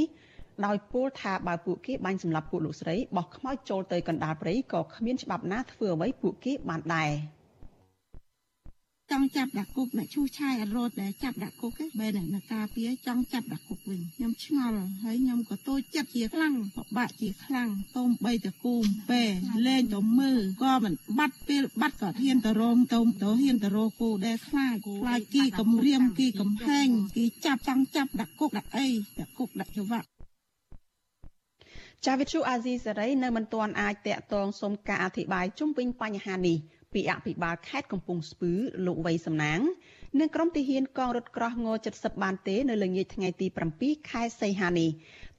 ដោយពោលថាបើពួកគេបាញ់សម្លាប់ពួកលោកស្រីបោះខ្មោចចូលទៅកណ្ដាលព្រៃក៏គ្មានច្បាប់ណាធ្វើអ្វីពួកគេបានដែរ ចង់ចាប់ដាក់គុកអ្នកឈូសឆាយអរត់ដែលចាប់ដាក់គុកឯងបែរអ្នកការពារចង់ចាប់ដាក់គុកវិញខ្ញុំឆ្ងល់ហើយខ្ញុំក៏តូចចិត្តជាខ្លាំងពិបាកជាខ្លាំងតូមបីតគូមពេលេងទៅមើលក៏មិនបាត់ពេលបាត់ក៏ហ៊ានទៅរងតូមទៅហ៊ានទៅរកគូដែលខ្លាចខ្លាចគីកំរៀមគីកំហែងគីចាប់ចង់ចាប់ដាក់គុកដាក់អីដាក់គុកដាក់ច្បាប់ចាវិទ្យុអាស៊ីសេរីនៅមិនទាន់អាចតាក់ទងសុំការអធិប្បាយជុំវិញបញ្ហានេះ ពីអភិបាលខេត្តកំពង់ស្ពឺលោកវៃសំណាងនិងក្រុមទាហានកងរថក្រោះង70បានទេនៅល្ងាចថ្ងៃទី7ខែសីហានេះ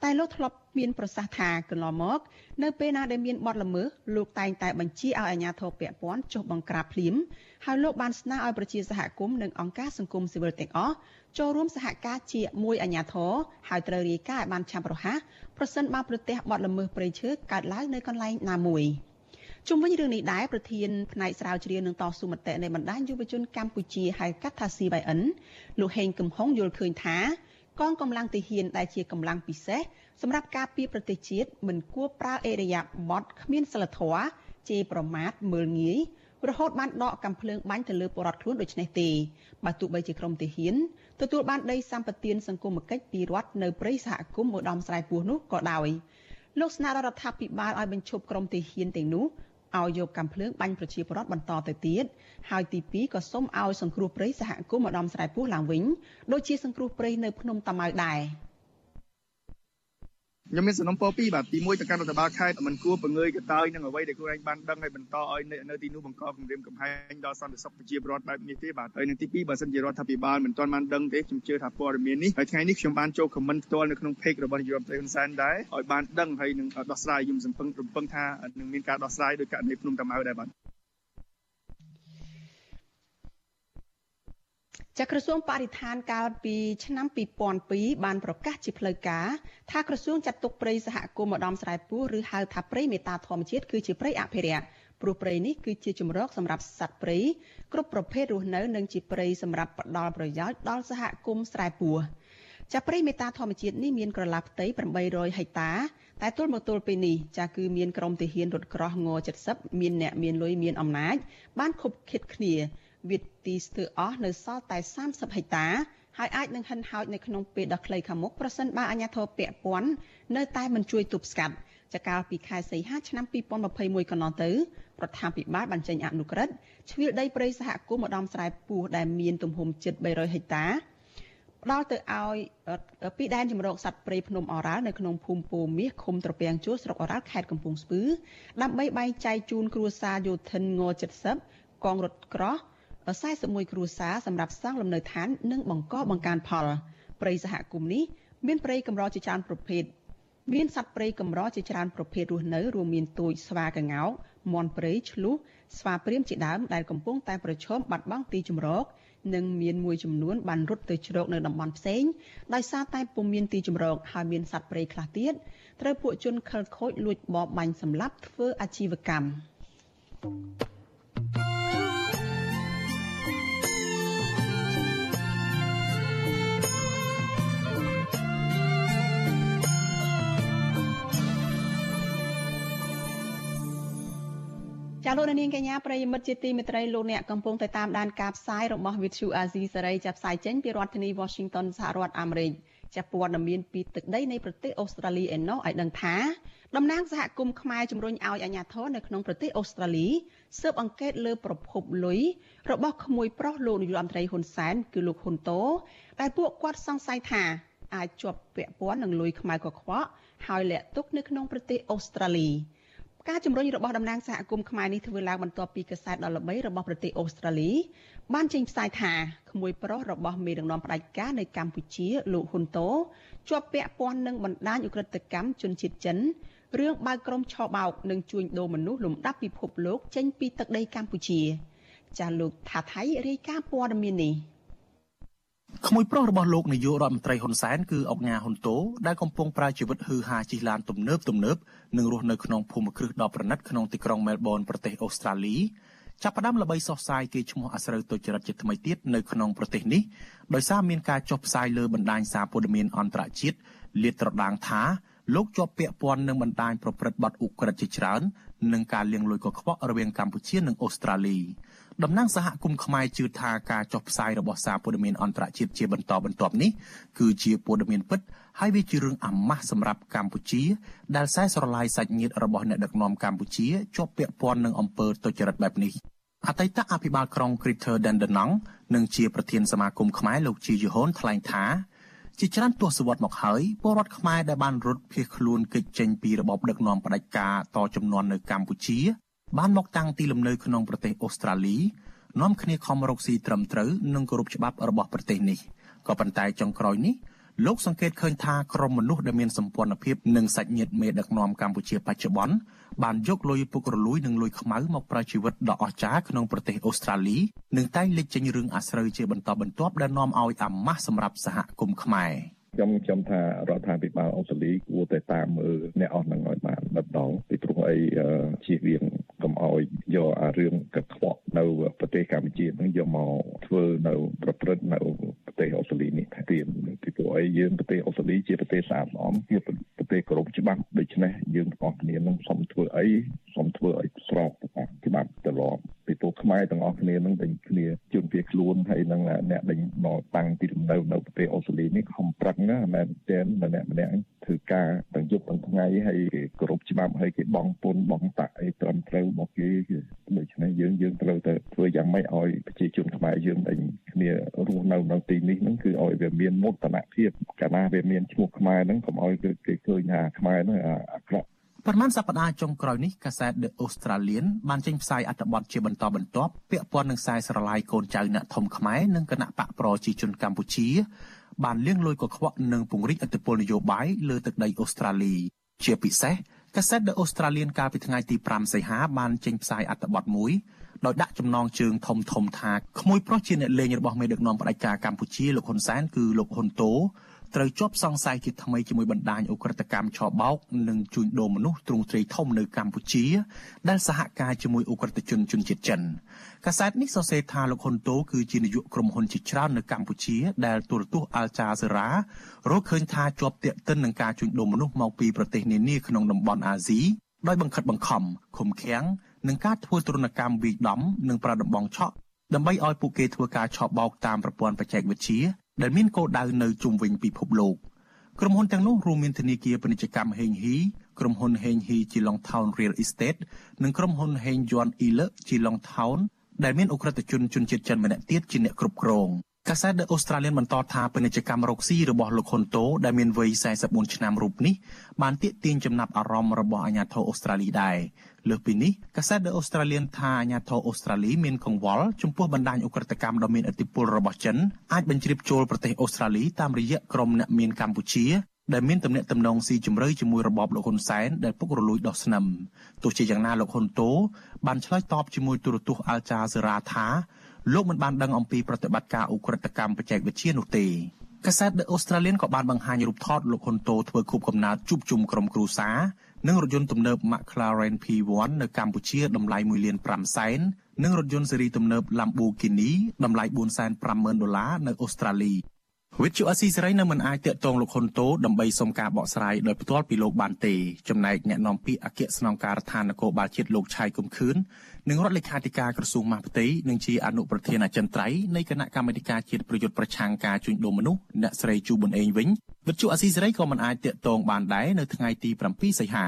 តែលោកធ្លាប់មានប្រសាសន៍ថាកន្លងមកនៅពេលណាដែលមានបទល្មើសលោកតែងតែបញ្ជាឲ្យអាជ្ញាធរពាក់ព័ន្ធចុះបង្ក្រាបភ្លាមហើយលោកបានស្នើឲ្យប្រជាសហគមន៍និងអង្គការសង្គមស៊ីវិលទាំងអស់ចូលរួមសហការជាមួយអាជ្ញាធរហើយត្រូវរាយការណ៍ឲ្យបានឆាប់រហ័សប្រសិនបើប្រទេសបទល្មើសព្រៃឈើកើតឡើងនៅកន្លែងណាមួយ ជុំវិញរឿងនេះដែរប្រធានផ្នែកស្រាវជ្រាវនឹងតស៊ូមតិនៃបណ្ដាញយុវជនកម្ពុជាហៅកាត់ថា CYN លោកហេងកំហុងយល់ឃើញថាកងកម្លាំងទាហានដែលជាកម្លាំងពិសេសសម្រាប់ការពារប្រទេសជាតិមិនគួរប្រើអេរយាប័តគ្មានសិលធម៌ជេរប្រមាថមើលងាយរហូតបានដកកំភ្លើងបាញ់ទៅលើបរដ្ឋខ្លួនដូចនេះទេបើទោះបីជាក្រុមទាហានទទួលបានដីសម្បត្តិសង្គមគិច្ចពីរដ្ឋនៅព្រៃសហគមន៍ឧត្តមស្រែពោះនោះក៏ដោយលោកស្នើរដ្ឋាភិបាលឲ្យបញ្ឈប់ក្រុមទាហានទាំងនោះ ឲ្យយកកំភ្លើងបាញ់ប្រជាពលរដ្ឋបន្តទៅទៀតហើយទី2ក៏សូមឲ្យសង្គ្រោះព្រៃសហគមន៍ម្ដំស្រែពោះឡើងវិញដូចជាសង្គ្រោះព្រៃនៅភ្នំតាម៉ៅដែរ ខ្ញុំមានសំណុំពរពីរបាទទី1ទៅកាន់រដ្ឋបាលខេត្តមិនគួរបង្ងើយកតើយនឹងអ្វីដែលខ្លួនឯងបានដឹងហើយបន្តឲ្យនៅទីនោះបង្កគម្រាមកំហែងដល់សន្តិសុខប្រជាពលរដ្ឋបែបនេះទេបាទហើយនឹងទី2បើសិនជារដ្ឋាភិបាលមិនទាន់បានដឹងទេខ្ញុំជឿថាព័ត៌មាននេះហើយថ្ងៃនេះខ្ញុំបានចូលខមមិនផ្ទាល់នៅក្នុង page របស់នាយករដ្ឋមន្ត្រីហ៊ុនសែនដែរឲ្យបានដឹងហើយនឹងដោះស្រាយខ្ញុំសង្ឃឹមរំពឹងថានឹងមានការដោះស្រាយដោយករណីភ្នំតាម៉ៅដែរបាទ ចាក្រសួងបរិស្ថានកាលពីឆ្នាំ2002បានប្រកាសជាផ្លូវការថាក្រសួងចាត់ទុកព្រៃសហគមន៍ម្ដំស្រែពោះឬហៅថាព្រៃមេតាធម្មជាតិគឺជាព្រៃអភិរក្សព្រោះព្រៃនេះគឺជាជំរកសម្រាប់សត្វព្រៃគ្រប់ប្រភេទរស់នៅនិងជាព្រៃសម្រាប់ផ្ដល់ប្រយោជន៍ដល់សហគមន៍ស្រែពោះចាព្រៃមេតាធម្មជាតិនេះមានក្រឡាផ្ទៃ800ហិកតា តែទល់មកទល់ពេលនេះចាគឺមានក្រុមទាហានរថក្រោះង70មានអ្នកមានលុយមានអំណាចបានខົບខិតគ្នា វិទីស្ទើរអស់នៅសល់តែ30ហិកតាហើយអាចនឹងហិនហោចនៅក្នុងពេលដ៏ខ្លីខាងមុខប្រសិនបើអាជ្ញាធរពាក់ព័ន្ធនៅតែមិនជួយទប់ស្កាត់ចកាលពីខែសីហាឆ្នាំ2021កន្លងទៅរដ្ឋាភិបាលបានចេញអនុក្រឹត្យជ្រៀលដីព្រៃសហគមន៍ម្ដំស្រែពោះដែលមានទំហំជិត300ហិកតាផ្ដល់ទៅឲ្យពីដែនជំរកសត្វព្រៃភ្នំអរ៉ាល់នៅក្នុងភូមិពោមាសឃុំត្រពាំងជួរស្រុកអរ៉ាល់ខេត្តកំពង់ស្ពឺដើម្បីបែងចែកជូនគ្រួសារយោធិនង70កងរថក្រោះ 41គ្រួសារសម្រាប់សាងលំនៅឋាននិងបង្កបង្កើនផលព្រៃសហគមន៍នេះមានព្រៃកម្រជាច្រើនប្រភេទមានសត្វព្រៃកម្រជាច្រើនប្រភេទរស់នៅរួមមានទូចស្វាកង្កោកមាន់ព្រៃឆ្លុះស្វាព្រាមជាដើមដែលកំពុងតែប្រឈមបាត់បង់ទីជម្រកនិងមានមួយចំនួនបានរត់ទៅជ្រកនៅតំបន់ផ្សេងដោយសារតែពុំមានទីជម្រកហើយមានសត្វព្រៃខ្លះទៀតត្រូវពួកជនខិលខូចលួចបរបាញ់សម្លាប់ធ្វើអាជីវកម្មចា លោកនាងកញ្ញាប្រិយមិត្តជាទីមេត្រីលោកអ្នកកំពុងតែតាមដានការផ្សាយរបស់ Vithu Azizi សេរីចាប់ផ្សាយចេញពីរដ្ឋធានី Washington សហរដ្ឋអាមេរិកចាព័ត៌មានពីទឹកដីនៃប្រទេសអូស្ត្រាលីឯណោះឲ្យដឹងថាតំណាងសហគមន៍ខ្មែរជំរុញឲ្យអាជ្ញាធរនៅក្នុងប្រទេសអូស្ត្រាលីស៊ើបអង្កេតលើប្រភពលុយរបស់ក្មួយប្រុសលោកនាយករដ្ឋមន្ត្រីហ៊ុនសែនគឺលោកហ៊ុនតូដែលពួកគាត់សង្ស័យថាអាចជាប់ពាក់ព័ន្ធនឹងលុយខ្មែរកខ្វក់ហើយលាក់ទុកនៅក្នុងប្រទេសអូស្ត្រាលី ការជំរុញរបស់តំណាងសហគមន៍ខ្មែរនេះធ្វើឡើងបន្ទាប់ពីកាសែតដ៏ល្បីរបស់ប្រទេសអូស្ត្រាលីបានចេញផ្សាយថាក្មួយប្រុសរបស់មេដឹកនាំផ្ដាច់ការនៅកម្ពុជាលោកហ៊ុនតូជាប់ពាក់ព័ន្ធនឹងបណ្ដាញឧក្រិដ្ឋកម្មជនជាតិចិនរឿងបើកក្រុមឆបោកនិងជួញដូរមនុស្សលំដាប់ពិភពលោកចេញពីទឹកដីកម្ពុជាចាស់លោកថាថៃរាយការណ៍ព័ត៌មាននេះ ក្មួយប្រុសរបស់លោកនាយករដ្ឋមន្ត្រីហ៊ុនសែនគឺអុកញ៉ាហ៊ុនតូដែលកំពុងប្រើជីវិតហឺហាជិះឡានទំនើបទំនើបនិងរស់នៅក្នុងភូមិគ្រឹះដ៏ប្រណិតក្នុងទីក្រុងមែលប៊នប្រទេសអូស្ត្រាលីចាប់ផ្ដើមល្បីសុសសាយគេឈ្មោះអាស្រូវទុច្ចរិតជាថ្មីទៀតនៅក្នុងប្រទេសនេះដោយសារមានការចុះផ្សាយលើបណ្ដាញសារព័ត៌មានអន្តរជាតិលាតត្រដាងថាលោកជាប់ពាក់ព័ន្ធនឹងបណ្ដាញប្រព្រឹត្តបទឧក្រិដ្ឋជាច្រើននិងការលាងលុយកខ្វក់រវាងកម្ពុជានិងអូស្ត្រាលី តំណាងសហគមន៍ខ្មែរជឿថាការចុះផ្សាយរបស់សារព័ត៌មានអន្តរជាតិជាបន្តបន្ទាប់នេះគឺជាព័ត៌មានពិតហើយវាជារឿងអាម៉ាស់សម្រាប់កម្ពុជា ដែលខ្សែស្រឡាយសាច់ញាតិរបស់អ្នកដឹកនាំកម្ពុជាជាប់ពាក់ព័ន្ធនឹងអំពើទុច្ចរិតបែបនេះអតីតអភិបាលក្រុង Greater Dandenong និងជាប្រធានសមាគមខ្មែរលោកជាយូហុនថ្លែងថាជាច្រើនទសវត្សរ៍មកហើយពលរដ្ឋខ្មែរដែលបានរត់ភៀសខ្លួនគេចចេញពីរបបដឹកនាំផ្ដាច់ការតចំនួននៅកម្ពុជា បានមកតាំងទីលំនៅក្នុងប្រទេសអូស្ត្រាលីនាំគ្នាខំរកស៊ីត្រឹមត្រូវនិងគោរពច្បាប់របស់ប្រទេសនេះក៏ប៉ុន្តែចុងក្រោយនេះលោកសង្កេតឃើញថាក្រុមមនុស្សដែលមានសម្ព័ន្ធភាពនឹងសាច់ញាតិមេដឹកនាំកម្ពុជាបច្ចុប្បន្នបានយកលុយពុករលួយនិងលុយខ្មៅមកប្រើជីវិតដ៏អស្ចារ្យក្នុងប្រទេសអូស្ត្រាលីនិងតែងលេចចេញរឿងអាស្រូវជាបន្តបន្ទាប់ដែលនាំឲ្យអាម៉ាស់សម្រាប់សហគមន៍ខ្មែរខ្ញុំខ្ញុំថារដ្ឋាភិបាលអូស្ត្រាលីគួរតែតាមមើលអ្នកអស់នឹងឲ្យបានដណ្ដងពីព្រោះអីជៀសវាង កុំឲ្យយកអារឿងកខ្វក់នៅប្រទេសកម្ពុជានឹងយកមកធ្វើនៅប្រព្រឹត្តនៅប្រទេសអូស្ត្រាលីនេះថាទៀតពីព្រោះអីយើងប្រទេសអូស្ត្រាលីជាប្រទេសស្អាតស្អំជាប្រទេសគោរពច្បាប់ដូច្នេះយើងទាំងអស់គ្នានឹងសូមធ្វើអីសូមធ្វើឲ្យស្របទៅតាមច្បាប់ទៅលាប់ពីព្រោះខ្មែរទាំងអស់គ្នានឹងតែគ្នាជួនវាខ្លួនហើយនឹងអ្នកដែលមកតាំងទីលំនៅនៅប្រទេសអូស្ត្រាលីនេះខំប្រឹងណាមែនទែនម្នាក់ម្នាក់ធ្វើការទាំងយប់ទាំងថ្ងៃហើយគេគោរពច្បាប់ហើយគេបងពុនបងតាក់អីត្រឹមត្រូវរបស់គេដូច្នេះយើងយើងត្រូវតែធ្វើយ៉ាងម៉េចឲ្យប្រជាជនខ្មែរយើងដែលគ្នារស់នៅនៅទីនេះហ្នឹងគឺឲ្យវាមានមោទនភាពកាលណាវាមានឈ្មោះខ្មែរហ្នឹងកុំឲ្យគេឃើញថាខ្មែរហ្នឹងអាក្រក់ ប្រមាណសប្តាហ៍ចុងក្រោយនេះកាសែត The Australian បានចេញផ្សាយអត្ថបទជាបន្តបន្ទាប់ពាក់ព័ន្ធនឹងខ្សែស្រឡាយកូនចៅអ្នកធំខ្មែរនិងគណៈបកប្រជាជនកម្ពុជាបានលៀងលួយកខ្វក់និងពង្រីកឥទ្ធិពលនយោបាយលើទឹកដីអូស្ត្រាលី ជាពិសេសកាសែត The Australian កាលពីថ្ងៃទី5សីហាបានចេញផ្សាយអត្ថបទមួយដោយដាក់ចំណងជើងធំធំថាក្មួយប្រុសជាអ្នកលេងរបស់មេដឹកនាំផ្ដាច់ការកម្ពុជាលោកហ៊ុនសែនគឺលោកហ៊ុនតូ ត្រូវជាប់សង្ស័យជាថ្មីជាមួយបណ្ដាញអ ுக ្រិតកម្មឆបោកនិងជួញដូរមនុស្សទ្រង់ទ្រាយធំនៅកម្ពុជា ដែលសហការជាមួយអ ுக ្រិតជនជនជាតិចិនកាសែតនេះសរសេរថាលោកហ៊ុនតូគឺជានាយកក្រុមហ៊ុនជាច្រើននៅកម្ពុជាដែលទូរទស្សន៍ Al Jazeera រកឃើញថាជាប់ទាក់ទិននឹងការជួញដូរមនុស្សមកពីប្រទេសនានាក្នុងតំបន់អាស៊ីដោយបង្ខិតបង្ខំឃុំឃាំងនិងការធ្វើទរណកម្មវិដំនិងប្រដំបងឆក់ដើម្បីឲ្យពួកគេធ្វើការឆបោកតាមប្រព័ន្ធបច្ចេកវិទ្យា ដែលមានគោលដៅនៅជុំវិញពិភពលោកក្រុមហ៊ុនទាំងនោះរួមមានធនាគារពាណិជ្ជកម្មហេងហ៊ីក្រុមហ៊ុនហេងហ៊ី Geelong Town Real Estate និងក្រុមហ៊ុនហេងយួនអ៊ីល Geelong Town ដែលមានអ ுக ្រិតជនជនជាតិចិនម្នាក់ទៀតជាអ្នកគ្រប់គ្រង កាសែត The Australian បន្តថាពាណិជ្ជកម្មរកស៊ីរបស់លោកហ៊ុនតូដែលមានវ័យ44ឆ្នាំរូបនេះបានទាក់ទាញចំណាប់អារម្មណ៍របស់អាជ្ញាធរអូស្ត្រាលីដែរលើសពីនេះកាសែត The Australian ថាអាញាធរអូស្ត្រាលីមានកង្វល់ចំពោះបណ្ដាញអ ுக ្រិតកម្មដ៏មានឥទ្ធិពលរបស់ចិនអាចបញ្ជ្រាបចូលប្រទេសអូស្ត្រាលីតាមរយៈក្រុមអ្នកមានកម្ពុជាដែលមានទំនាក់ទំនងស៊ីជម្រៅជាមួយរបបលោកហ៊ុនសែនដែលពុករលួយដោះស្នឹមទោះជាយ៉ាងណាលោកហ៊ុនតូបានឆ្លើយតបជាមួយទូរទស្សន៍ Al Jazeera ថា លោកមិនបានដឹងអំពីប្រតិបត្តិការអ ுக ្រិតកម្មបច្ចេកវិទ្យានោះទេកាសែត The Australian ក៏បានបង្ហាញរូបថតលោកហ៊ុនតូធ្វើខូបកំណើតជួបជុំក្រុមគ្រួសារនិងរថយន្តទំនើប McLaren P1 នៅកម្ពុជាតម្លៃ1លាន5សែននិងរថយន្តស៊េរីទំនើប Lamborghini តម្លៃ450,000ដុល្លារនៅអូស្ត្រាលីវិទ្យុអស៊ីសេរីនៅមិនអាចតាក់ទងលោកហ៊ុនតូដើម្បីសុំការបកស្រាយដោយផ្ទាល់ពីលោកបានទេចំណែកអ្នកនាំពាក្យអគ្គស្នងការដ្ឋាននគរបាលជាតិលោកឆៃគុំខឿន និងរដ្ឋលេខាធិការក្រសួងមហាផ្ទៃនិងជាអនុប្រធានអចិន្ត្រៃយ៍នៃគណៈកម្មាធិការជាតិប្រយុទ្ធប្រឆាំងការជួញដូរមនុស្សអ្នកស្រីជូប៊ុនអេងវិញវិទ្យុអស៊ីសេរីក៏មិនអាចតាក់ទងបានដែរនៅថ្ងៃទី7សីហា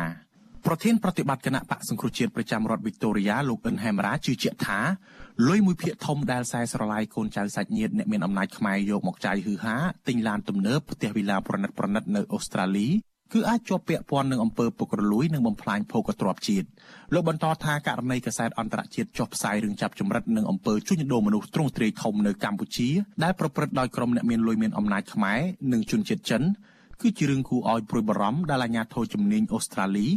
ប្រធានប្រតិបត្តិគណៈបកសង្គ្រោះជាតិប្រចាំរដ្ឋវីកតូរីយ៉ាលោកអិនហេមរ៉ាជឿជាក់ថាលុយមួយភាគធំដែលខ្សែស្រឡាយកូនចៅសាច់ញាតិអ្នកមានអំណាចខ្មែរយកមកចាយហឺហាទិញឡានទំនើបផ្ទះវិឡាប្រណិតប្រណិតនៅអូស្ត្រាលី គឺអាចជាប់ពាក់ព័ន្ធនឹងអំពើពុករលួយនិងបំផ្លាញភោគទ្រព្យជាតិលោកបន្តថាករណីកាសែតអន្តរជាតិចុះផ្សាយរឿងចាប់ចម្រិតនិងអំពើជួញដូរមនុស្សទ្រង់ទ្រាយធំនៅកម្ពុជាដែលប្រព្រឹត្តដោយក្រុមអ្នកមានលុយមានអំណាចខ្មែរនិងជនជាតិចិនគឺជារឿងគួរឲ្យព្រួយបារម្ភដែលអាជ្ញាធរជំនាញអូស្ត្រាលី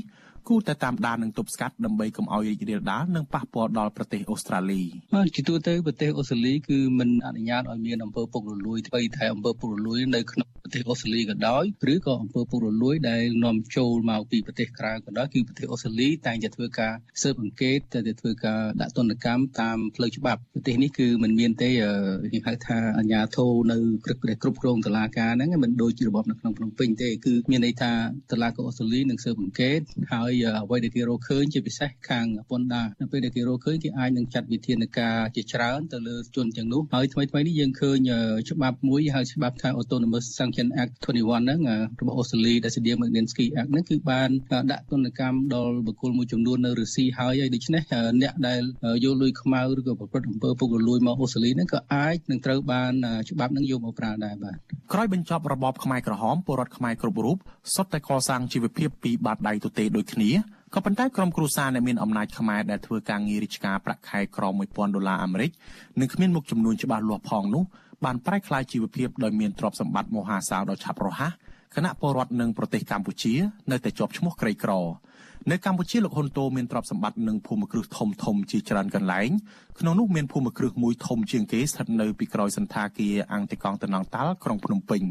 គួរតែតាមដាននិងទប់ស្កាត់ដើម្បីកុំឲ្យរីករាលដាលនិងប៉ះពាល់ដល់ប្រទេសអូស្ត្រាលីបាទជាទូទៅប្រទេសអូស្ត្រាលីគឺមិនអនុញ្ញាតឲ្យមានអំពើពុករលួយថ្មីតែអំពើពុករលួយនៅក្នុងប្រទេសអូស្ត្រាលីក៏ដោយឬក៏អំពើពុករលួយដែលនាំចូលមកពីប្រទេសក្រៅក៏ដោយគឺប្រទេសអូស្ត្រាលីតែងតែធ្វើការស៊ើបអង្កេតតែតែធ្វើការដាក់ទណ្ឌកម្មតាមផ្លូវច្បាប់ប្រទេសនេះគឺមិនមានទេគេហៅថាអាជ្ញាធរនៅគ្រប់គ្រប់គ្រងតុលាការហ្នឹងមិនដូចជារបបនៅក្នុងភ្នំពេញទេគឺមានន័យថាតុលាការអូស្ត្រាលីនឹងស៊ើបអង្កេតហើយអ្វីដែលគេរកឃើញជាពិសេសខាងពន្ធដារនៅពេលដែលគេរកឃើញគេអាចនឹងចាត់វិធានការជាច្រើនទៅលើជនទាំងនោះហើយថ្មីថ្មីនេះយើងឃើញច្បាប់មួយហៅច្បាប់ថា Autonomous Sanction Act 21ហ្នឹងរបស់អូស្ត្រាលីដែលស្តីមក Magnitsky Act ហ្នឹងគឺបានដាក់ទណ្ឌកម្មដល់បុគ្គលមួយចំនួននៅរុស្ស៊ីហើយហើយដូច្នេះអ្នកដែលយកលុយខ្មៅឬក៏ប្រព្រឹត្តអំពើពុករលួយមកអូស្ត្រាលីហ្នឹងក៏អាចនឹងត្រូវបានច្បាប់ហ្នឹងយកមកប្រើដែរបាទក្រោយបញ្ចប់របបខ្មែរក្រហមពលរដ្ឋខ្មែរគ្រប់រូបសុទ្ធតែកសាងជីវភាពពីបាតដៃទទេដូចគ្នាក៏ប៉ុន្តែក្រុមគ្រួសារដែលមានអំណាចខ្មែរដែលធ្វើការងាររាជការប្រាក់ខែក្រ1000ដុល្លារអាមេរិកនិងគ្មានមុខចំនួនច្បាស់លាស់ផងនោះបានប្រែក្លាយជីវភាពដោយមានទ្រព្យសម្បត្តិមហាសាលដ៏ឆាប់រហ័សគណៈពលរដ្ឋនិងប្រទេសកម្ពុជា នៅតែជាប់ឈ្មោះក្រីក្រនៅកម្ពុជាលោកហ៊ុនតូមានទ្រព្យសម្បត្តិនិងភូមិគ្រឹះធំធំជាច្រើនកន្លែងក្នុងនោះមានភូមិគ្រឹះមួយធំជាងគេស្ថិតនៅពីក្រោយសន្តាគារអង្គតិកង់តំណងតាល់ក្រុងភ្នំពេញ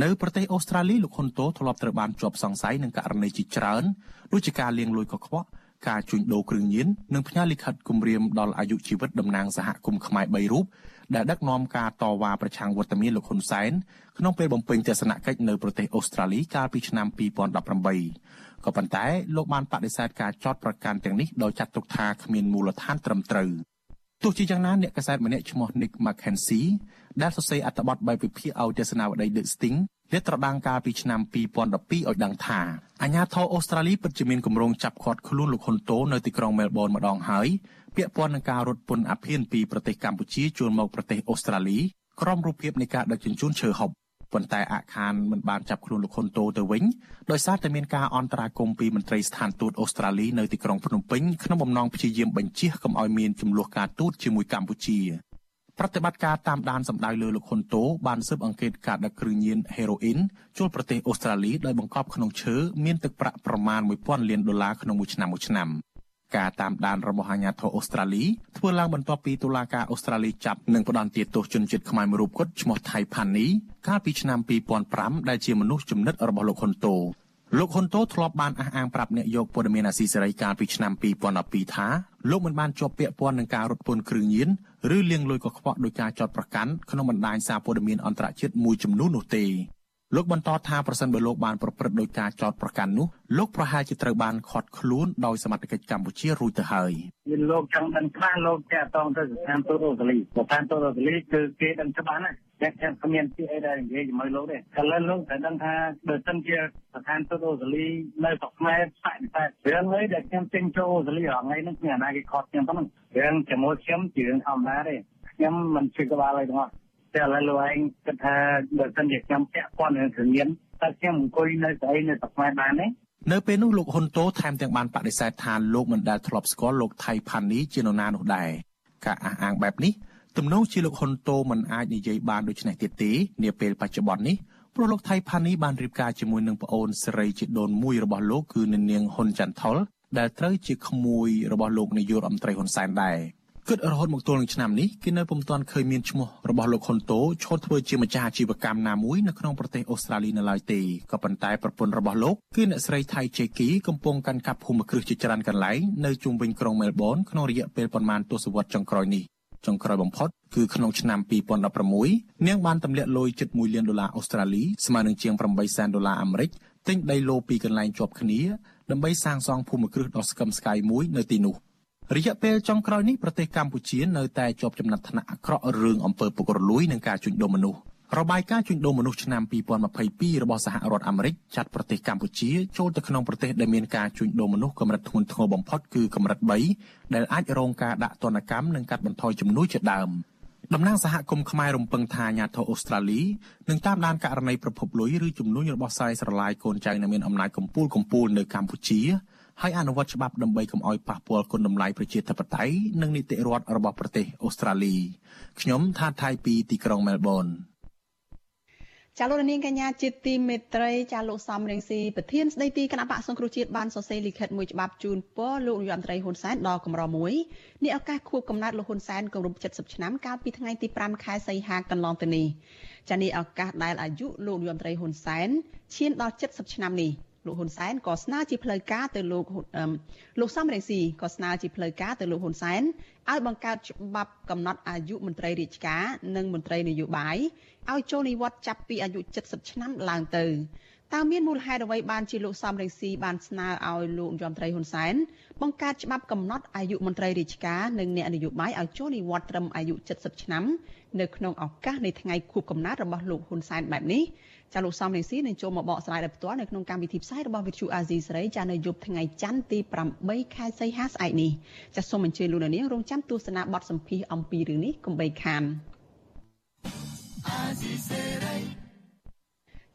នៅប្រទេសអូស្ត្រាលីលោកហ៊ុនតូធ្លាប់ត្រូវបានជាប់សង្ស័យនឹងករណីជាច្រើនដូចជាការលាងលុយកខ្វក់ការជួញដូរគ្រឿងញៀននិងផ្ញើលិខិតគម្រាមដល់អាយុជីវិតតំណាងសហគមន៍ខ្មែរ3រូបដែលដឹកនាំការតវ៉ាប្រឆាំងវត្តមានលោកហ៊ុនសែនក្នុងពេលបំពេញទស្សនកិច្ចនៅប្រទេសអូស្ត្រាលីកាលពីឆ្នាំ2018ក៏ប៉ុន្តែលោកបានបដិសេធការចោទប្រកាន់ទាំងនេះដោយចាត់ទុកថាគ្មានមូលដ្ឋានត្រឹមត្រូវ ទោះជាយ៉ាងណាអ្នកកាសែតម្នាក់ឈ្មោះ Nick McKenzie ដែលសរសេរអត្ថបទបែបវិភាគឲ្យទស្សនាវដ្តី The Sting លាតត្រដាងកាលពីឆ្នាំ2012ឲ្យដឹងថាអាញាធរអូស្ត្រាលីពិតជាមានគម្រោងចាប់ឃាត់ខ្លួនលោកហ៊ុនតូនៅទីក្រុងមែលប៊នម្ដងហើយពាក់ព័ន្ធនឹងការរត់ពន្ធអភិនពីប្រទេសកម្ពុជាចូលមកប្រទេសអូស្ត្រាលីក្រុមរូបភាពនៃការដឹកជញ្ជូនឈើហុប ប៉ុន្តែអាខានមិនបានចាប់ខ្លួនលោកហ៊ុនតូទៅវិញដោយសារតែមានការអន្តរាគមន៍ពីមន្ត្រីស្ថានទូតអូស្ត្រាលីនៅទីក្រុងភ្នំពេញក្នុងបំណងព្យាយាមបញ្ជៀសកុំឲ្យមានចំនួនការទូតជាមួយកម្ពុជាប្រតិបត្តិការតាមដានសម្ដៅលើលោកហ៊ុនតូបានស៊ើបអង្កេតការដឹកគ្រឿងញៀនហេរ៉ូអ៊ីនចូលប្រទេសអូស្ត្រាលីដោយបង្កប់ក្នុងឈើមានទឹកប្រាក់ប្រមាណ1000លានដុល្លារក្នុងមួយឆ្នាំមួយឆ្នាំ ការតាមដានរបស់អាជ្ញាធរអូស្ត្រាលីធ្វើឡើងបន្ទាប់ពីតុលាការអូស្ត្រាលីចាប់និងផ្ដន្ទាទោសជនជាតិខ្មែរមួយរូបគត់ឈ្មោះថៃផានីកាលពីឆ្នាំ2005ដែលជាមនុស្សចំណិតរបស់លោកហ៊ុនតូលោកហ៊ុនតូធ្លាប់បានអះអាងប្រាប់អ្នកយកព័ត៌មានអាស៊ីសេរីកាលពីឆ្នាំ2012ថាលោកមិនបានជាប់ពាក់ព័ន្ធនឹងការរត់ពន្ធគ្រឿងញៀនឬលាងលុយកខ្វក់ដោយការចោទប្រកាន់ក្នុងបណ្ដាញសារព័ត៌មានអន្តរជាតិមួយចំនួននោះទេ លោកបន្តថាប្រសិនបើលោកបានប្រព្រឹត្តដោយការចោទប្រកាន់នោះលោកប្រហែលជាត្រូវបានឃាត់ខ្លួនដោយសមត្ថកិច្ចកម្ពុជារួចទៅហើយមានលោកចង់ដឹងខ្លះលោកចាក់តងទៅស្ថានទូតអូស្ត្រាលីស្ថានទូតអូស្ត្រាលីគឺគេដឹងច្បាស់ណាស់តែខ្ញុំគ្មានទីអីដែលនិយាយជាមួយលោកទេឥឡូវលោកត្រូវដឹងថាបើសិនជាស្ថានទូតអូស្ត្រាលីនៅស្រុកខ្មែរបដិសេធរឿងអីដែលខ្ញុំចេញចូលអូស្ត្រាលីរាល់ថ្ងៃនេះគ្មានអាណាគេខត់ខ្ញុំប៉ុណ្ណឹងរឿងជាមួយខ្ញុំជារឿងធម្មតាទេខ្ញុំមិនជឿក្បាលអីទាំងអស់ តែឥឡូវលោកឯងគិតថាបើសិនជាខ្ញុំពាក់ព័ន្ធនឹងគ្រឿងញៀនតើខ្ញុំអង្គុយនៅស្អីនៅស្រុកខ្មែរបានទេនៅពេលនោះលោកហ៊ុនតូថែមទាំងបានបដិសេធថាលោកមិនដែលធ្លាប់ស្គាល់លោកថៃផានីជានរណានោះដែរការអះអាងបែបនេះទំនងជាលោកហ៊ុនតូមិនអាចនិយាយបានដូចនេះទៀតទេនាពេលបច្ចុប្បន្ននេះព្រោះលោកថៃផានីបានរៀបការជាមួយនឹងប្អូនស្រីជាដូនមួយរបស់លោកគឺនាងហ៊ុនចន្ទថុលដែលត្រូវជាក្មួយរបស់លោកនាយករដ្ឋមន្ត្រីហ៊ុនសែនដែរ គិតរហូតមកទល់នឹងឆ្នាំនេះគេនៅពុំទាន់ឃើញមានឈ្មោះរបស់លោកហ៊ុនតូឈរធ្វើជាម្ចាស់អាជីវកម្មណាមួយនៅក្នុងប្រទេសអូស្ត្រាលីនៅឡើយទេក៏ប៉ុន្តែប្រពន្ធរបស់លោកគឺអ្នកស្រីថៃជេគីកំពុងកាន់កាប់ភូមិគ្រឹះជាច្រើនកន្លែងនៅជុំវិញក្រុងមែលប៊នក្នុងរយៈពេលប្រមាណទសវត្សរ៍ចុងក្រោយនេះចុងក្រោយបំផុតគឺក្នុងឆ្នាំ2016នាងបានទម្លាក់លុយជិត1លានដុល្លារអូស្ត្រាលីស្មើនឹងជាង8សែនដុល្លារអាមេរិកទិញដីឡូពីកន្លែងជាប់គ្នាដើម្បីសាងសង់ភូមិគ្រឹះដ៏ស្កឹមស្កៃមួយនៅទីនោះ រយៈពេលចុងក្រោយនេះប្រទេសកម្ពុជានៅតែជាប់ចំណាត់ថ្នាក់អាក្រក់រឿងអំពើពុករលួយនិងការជួញដូរមនុស្សរបាយការណ៍ជួញដូរមនុស្សឆ្នាំ2022របស់សហរដ្ឋអាមេរិកចាត់ប្រទេសកម្ពុជាចូលទៅក្នុងប្រទេសដែលមានការជួញដូរមនុស្សកម្រិតធ្ងន់ធ្ងរបំផុតគឺកម្រិត3ដែលអាចរងការដាក់ទណ្ឌកម្មនិងកាត់បន្ថយជំនួយជាដើមតំណាងសហគមន៍ខ្មែររំពឹងថាអាញាធរអូស្ត្រាលីនឹងតាមដានករណីប្រភពលុយឬជំនួយរបស់សាយស្រឡាយកូនចៅដែលមានអំណាចកំពូលកំពូលនៅកម្ពុជា ហើយអនុវត្តច្បាប់ដើម្បីកុំឲ្យប៉ះពាល់គុណតម្លៃប្រជាធិបតេយ្យនិងនីតិរដ្ឋរបស់ប្រទេសអូស្ត្រាលីខ្ញុំថាថៃពីទីក្រុងមែលប៊នចាលោកនាងកញ្ញាជាទីមេត្រីចាលោកសំរងស៊ីប្រធានស្ដីទីគណៈបកសង្គ្រោះជាតិបានសរសេរលិខិតមួយច្បាប់ជូនពរលោកនាយរដ្ឋមន្ត្រីហ៊ុនសែនដល់កម្រមួយនេះឱកាសខួបកំណើតលោកហ៊ុនសែនគម្រប់70ឆ្នាំកាលពីថ្ងៃទី5ខែសីហាកន្លងទៅនេះចានេះឱកាសដែលអាយុលោកនាយរដ្ឋមន្ត្រីហ៊ុនសែនឈានដល់70ឆ្នាំនេះ លោកហ៊ុនសែនក៏ស្នើជាផ្លូវការទៅលោកលោកសំរងស៊ីក៏ស្នើជាផ្លូវការទៅលោកហ៊ុនសែនឲ្យបង្កើតច្បាប់កំណត់អាយុមន្ត្រីរាជការនិងមន្ត្រីនយោបាយឲ្យចូលនិវត្តន៍ចាប់ពីអាយុ70ឆ្នាំឡើងទៅតើមានមូលហេតុអ្វីបានជាលោកសំរងស៊ីបានស្នើឲ្យលោកយមត្រីហ៊ុនសែនបង្កើតច្បាប់កំណត់អាយុមន្ត្រីរាជការនិងអ្នកនយោបាយឲ្យចូលនិវត្តន៍ត្រឹមអាយុ70ឆ្នាំនៅក្នុងឱកាសនៃថ្ងៃខួបកំណើតរបស់លោកហ៊ុនសែនបែបនេះ ចាលោកសំរងស៊ីនឹងចូលមកបកស្រាយដោយផ្ទាល់នៅក្នុងកម្មវិធីផ្សាយរបស់វិទ្យុអាស៊ីសេរីចានៅយប់ថ្ងៃច័ន្ទទី8ខែសីហាស្អែកនេះចាសូមអញ្ជើញលោកនាងរងចាំទស្សនាបទសម្ភាសអំពីរឿងនេះកុំបីខានអាស៊ីសេរី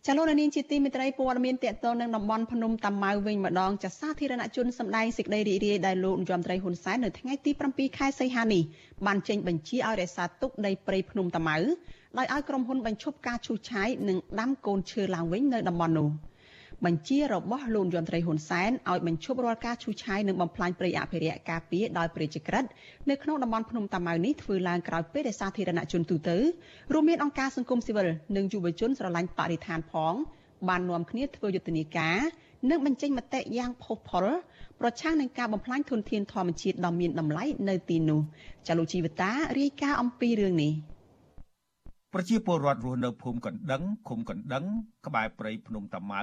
ចលនានាងជាទីមេត្រីព័ត៌មានតកតនឹងតំបន់ភ្នំតាម៉ៅវិញម្ដងចាសាធារណជនសម្ដែងសេចក្តីរីករាយដែលលោកនាយរដ្ឋមន្ត្រីហ៊ុនសែននៅថ្ងៃទី7ខែសីហានេះបានចេញបញ្ជាឲ្យរក្សាទុកដីព្រៃភ្នំតាម៉ៅ ដោយឲ្យក្រុមហ៊ុនបញ្ឈប់ការឈូសឆាយនិងដាំកូនឈើឡើងវិញនៅតំបន់នោះបញ្ជារបស់លោកយមត្រីហ៊ុនសែនឲ្យបញ្ឈប់រាល់ការឈូសឆាយនិងបំផ្លាញព្រៃអភិរក្សការពារដោយប្រជាក្រិតនៅក្នុងតំបន់ភ្នំតាម៉ៅនេះធ្វើឡើងក្រោយពេលដែលសាធារណជនទូទៅរួមមានអង្គការសង្គមស៊ីវិលនិងយុវជនស្រឡាញ់បរិស្ថានផង បាននាំគ្នាធ្វើយុទ្ធនាការនិងបញ្ចេញមតិយ៉ាងផុសផុលប្រឆាំងនឹងការបំផ្លាញធនធានធម្មជាតិដ៏មានតម្លៃនៅទីនោះចាលោកជីវតារាយការណ៍អំពីរឿងនេះ ប្រជាពលរដ្ឋរស់នៅភូមិកណ្ដឹងឃុំកណ្ដឹង ក្បែរព្រៃភ្នំតាម៉ៅ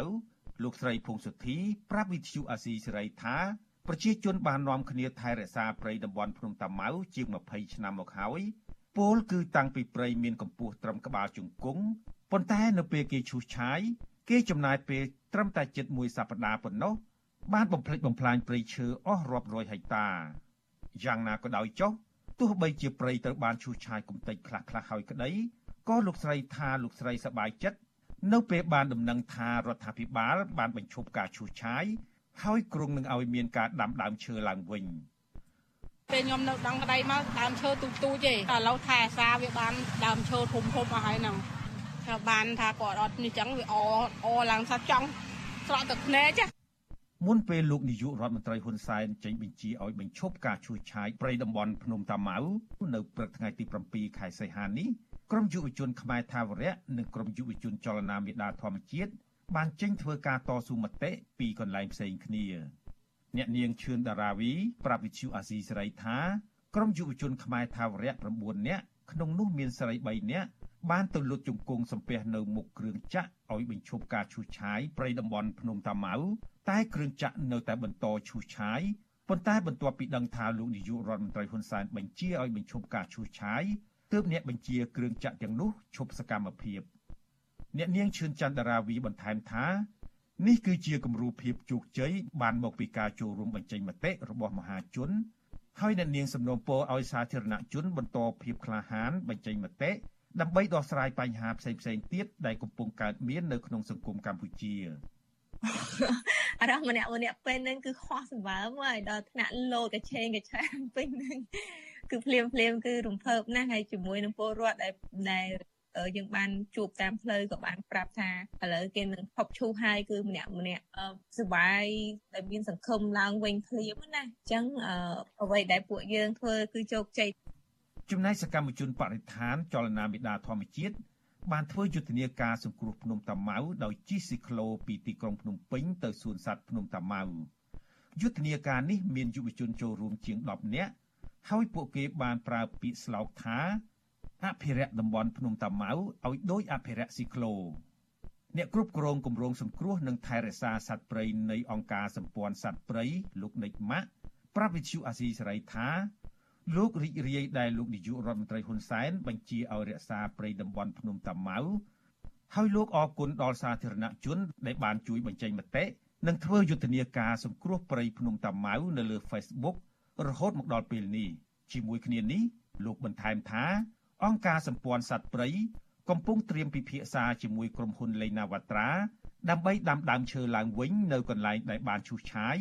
លោកស្រីភុងសុធីប្រាប់វិទ្យុអាស៊ីសេរីថាប្រជាជនបាននាំគ្នាថែរក្សាព្រៃតំបន់ភ្នំតាម៉ៅជាង20ឆ្នាំមកហើយពលគឺតាំងពីព្រៃមានកម្ពស់ត្រឹមក្បាលជង្គង់ប៉ុន្តែនៅពេលគេឈូសឆាយគេចំណាយពេលត្រឹមតែជិតមួយសប្តាហ៍ប៉ុណ្ណោះបានបំផ្លិចបំផ្លាញព្រៃឈើអស់រាប់រយហិកតាយ៉ាងណាក៏ដោយចុះទោះបីជាព្រៃត្រូវបានឈូសឆាយគំតិចខ្លះៗហើយក្តី ក៏លោកស្រីថាលោកស្រីសប្បាយចិត្តនៅពេលបានដំណឹងថារដ្ឋាភិបាលបានបញ្ឈប់ការឈូសឆាយហើយគ្រងនឹងឲ្យមានការដាំដើមឈើឡើងវិញពេលខ្ញុំនៅដងក្តីមកដើមឈើទូចទូចទេតែឥឡូវថែអាសាវាបានដើមឈើធំធំអស់ហើយហ្នឹងថាបានថាគាត់អត់នេះចឹងវាអអឡើងថាចង់ស្រក់ទឹកភ្នែកចាមុនពេលលោកនាយករដ្ឋមន្ត្រីហ៊ុនសែនចេញបញ្ជាឲ្យបញ្ឈប់ការឈូសឆាយព្រៃតំបន់ភ្នំតាម៉ៅនៅព្រឹកថ្ងៃទី7ខែសីហានេះ ក្រមយុវជនខ្មែរថាវរៈនិងក្រមយុវជនចលនាមេដាធម្មជាតិបានចេញធ្វើការតស៊ូមតិពីកន្លែងផ្សេងគ្នា អ្នកនាងឈឿនដារាវីប្រាប់វិទ្យុអាស៊ីសេរីថាក្រមយុវជនខ្មែរថាវរៈ9នាក់ក្នុងនោះមានស្រី3នាក់បានទៅលុតជង្គង់សំពះនៅមុខគ្រឿងចាក់ឲ្យបញ្ឈប់ការឈូសឆាយព្រៃតំបន់ភ្នំតាម៉ៅតែគ្រឿងចាក់នៅតែបន្តឈូសឆាយប៉ុន្តែបន្ទាប់ពីដឹងថាលោកនាយករដ្ឋមន្ត្រីហ៊ុនសែនបញ្ជាឲ្យបញ្ឈប់ការឈូសឆាយ ទើបអ្នកបញ្ជាគ្រឿងចាក់ទាំងនោះឈប់សកម្មភាពអ្នកនាងឈឿនច័ន្ទរាវីបន្ថែមថានេះគឺជាគំរូភាពជោគជ័យបានមកពីការចូលរួមបញ្ចេញមតិរបស់មហាជន ហើយអ្នកនាងសំណូមពរឲ្យសាធារណជនបន្តភាពក្លាហានបញ្ចេញមតិដើម្បីដោះស្រាយបញ្ហាផ្សេងផ្សេងទៀតដែលកំពុងកើតមាននៅក្នុងសង្គមកម្ពុជាអារម្មណ៍ម្នាក់ម្នាក់ពេលហ្នឹងគឺខុសសម្បើមហើយដល់ថ្នាក់លោតកឆេងកឆានពេញហ្នឹង គឺភ្លាមភ្លាមគឺរំភើបណាស់ហើយជាមួយនឹងពលរដ្ឋដែលដែលយើងបានជួបតាមផ្លូវក៏បានប្រាប់ថាឥឡូវគេនឹងផប់ឈូសហើយគឺម្នាក់ម្នាក់សុបាយដែលមានសង្ឃឹមឡើងវិញភ្លាមណាអញ្ចឹងអ្វីដែលពួកយើងធ្វើគឺជោគជ័យចំណែកសកម្មជនបរិស្ថានចលនាមេដាធម្មជាតិបានធ្វើយុទ្ធនាការសង្គ្រោះភ្នំតាម៉ៅដោយជិះស៊ីក្លូពីទីក្រុងភ្នំពេញទៅសួនសត្វភ្នំតាម៉ៅយុទ្ធនាការនេះមានយុវជនចូលរួមជាង10នាក់ ហើយពួកគេបានប្រើពាក្យស្លោកថាអភិរក្សតំបន់ភ្នំតាម៉ៅឲ្យដូចអភិរក្សស៊ីក្លូអ្នកគ្រប់គ្រងគម្រោងសង្គ្រោះនិងថែរក្សាសត្វព្រៃនៃអង្គការសម្ព័ន្ធសត្វព្រៃលោកនិចម៉ាក់ប្រាប់វិទ្យុអាស៊ីសេរីថាលោករីករាយដែលលោកនាយករដ្ឋមន្ត្រីហ៊ុនសែនបញ្ជាឲ្យរក្សាព្រៃតំបន់ភ្នំតាម៉ៅហើយលោកអរគុណដល់សាធារណជនដែលបានជួយបញ្ចេញមតិនិងធ្វើយុទ្ធនាការសង្គ្រោះព្រៃភ្នំតាម៉ៅនៅលើ Facebook រហូតមកដល់ពេលនេះជាមួយគ្នានេះលោកបន្ថែមថា អង្គការសម្ព័ន្ធសត្វព្រៃកំពុងត្រៀមពិភាក្សាជាមួយក្រុមហ៊ុនលេណាវ៉ាត្រាដើម្បីដាំដើមឈើឡើងវិញនៅកន្លែងដែលបានឈូសឆាយ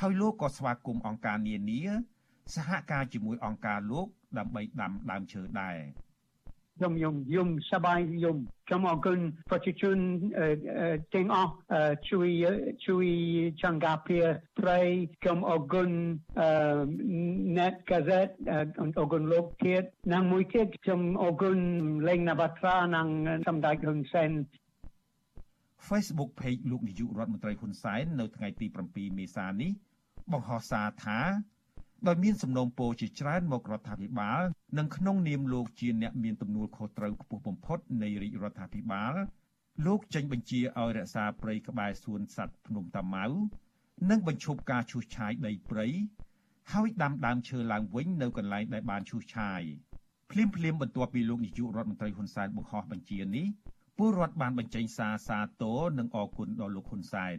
ហើយលោកក៏ស្វាគមន៍អង្គការនានាសហការជាមួយអង្គការលោកដើម្បីដាំដើមឈើដែរ ខ្ញុំយំយំសប្បាយយំខ្ញុំអរគុណប្រជាជនទាំងអស់ជួយជួយចង្ការពីប្រៃខ្ញុំអរគុណ net gazette អរគុណលោកទៀតនិងមួយទៀតខ្ញុំអរគុណលេងណាបាត្រានិងសម្ដេចហ៊ុនសែន Facebook page លោកនាយករដ្ឋមន្ត្រីហ៊ុនសែននៅថ្ងៃទី7មេសានេះបង្ហោះសារថា ដោយមានសំណូមពរជាច្រើនមករដ្ឋាភិបាលនិងក្នុងនាមលោកជាអ្នកមានទំនួលខុសត្រូវខ្ពស់បំផុតនៃរាជរដ្ឋាភិបាលលោកចេញបញ្ជាឲ្យរក្សាព្រៃក្បែរសួនសត្វភ្នំតាម៉ៅនិងបញ្ឈប់ការឈូសឆាយដីព្រៃហើយដាំដើមឈើឡើងវិញនៅកន្លែងដែលបានឈូសឆាយភ្លាមភ្លាមបន្ទាប់ពីលោកនាយករដ្ឋមន្ត្រីហ៊ុនសែនបង្ហោះបញ្ជានេះពលរដ្ឋបានបញ្ចេញសារសាទរនិងអរគុណដល់លោកហ៊ុនសែន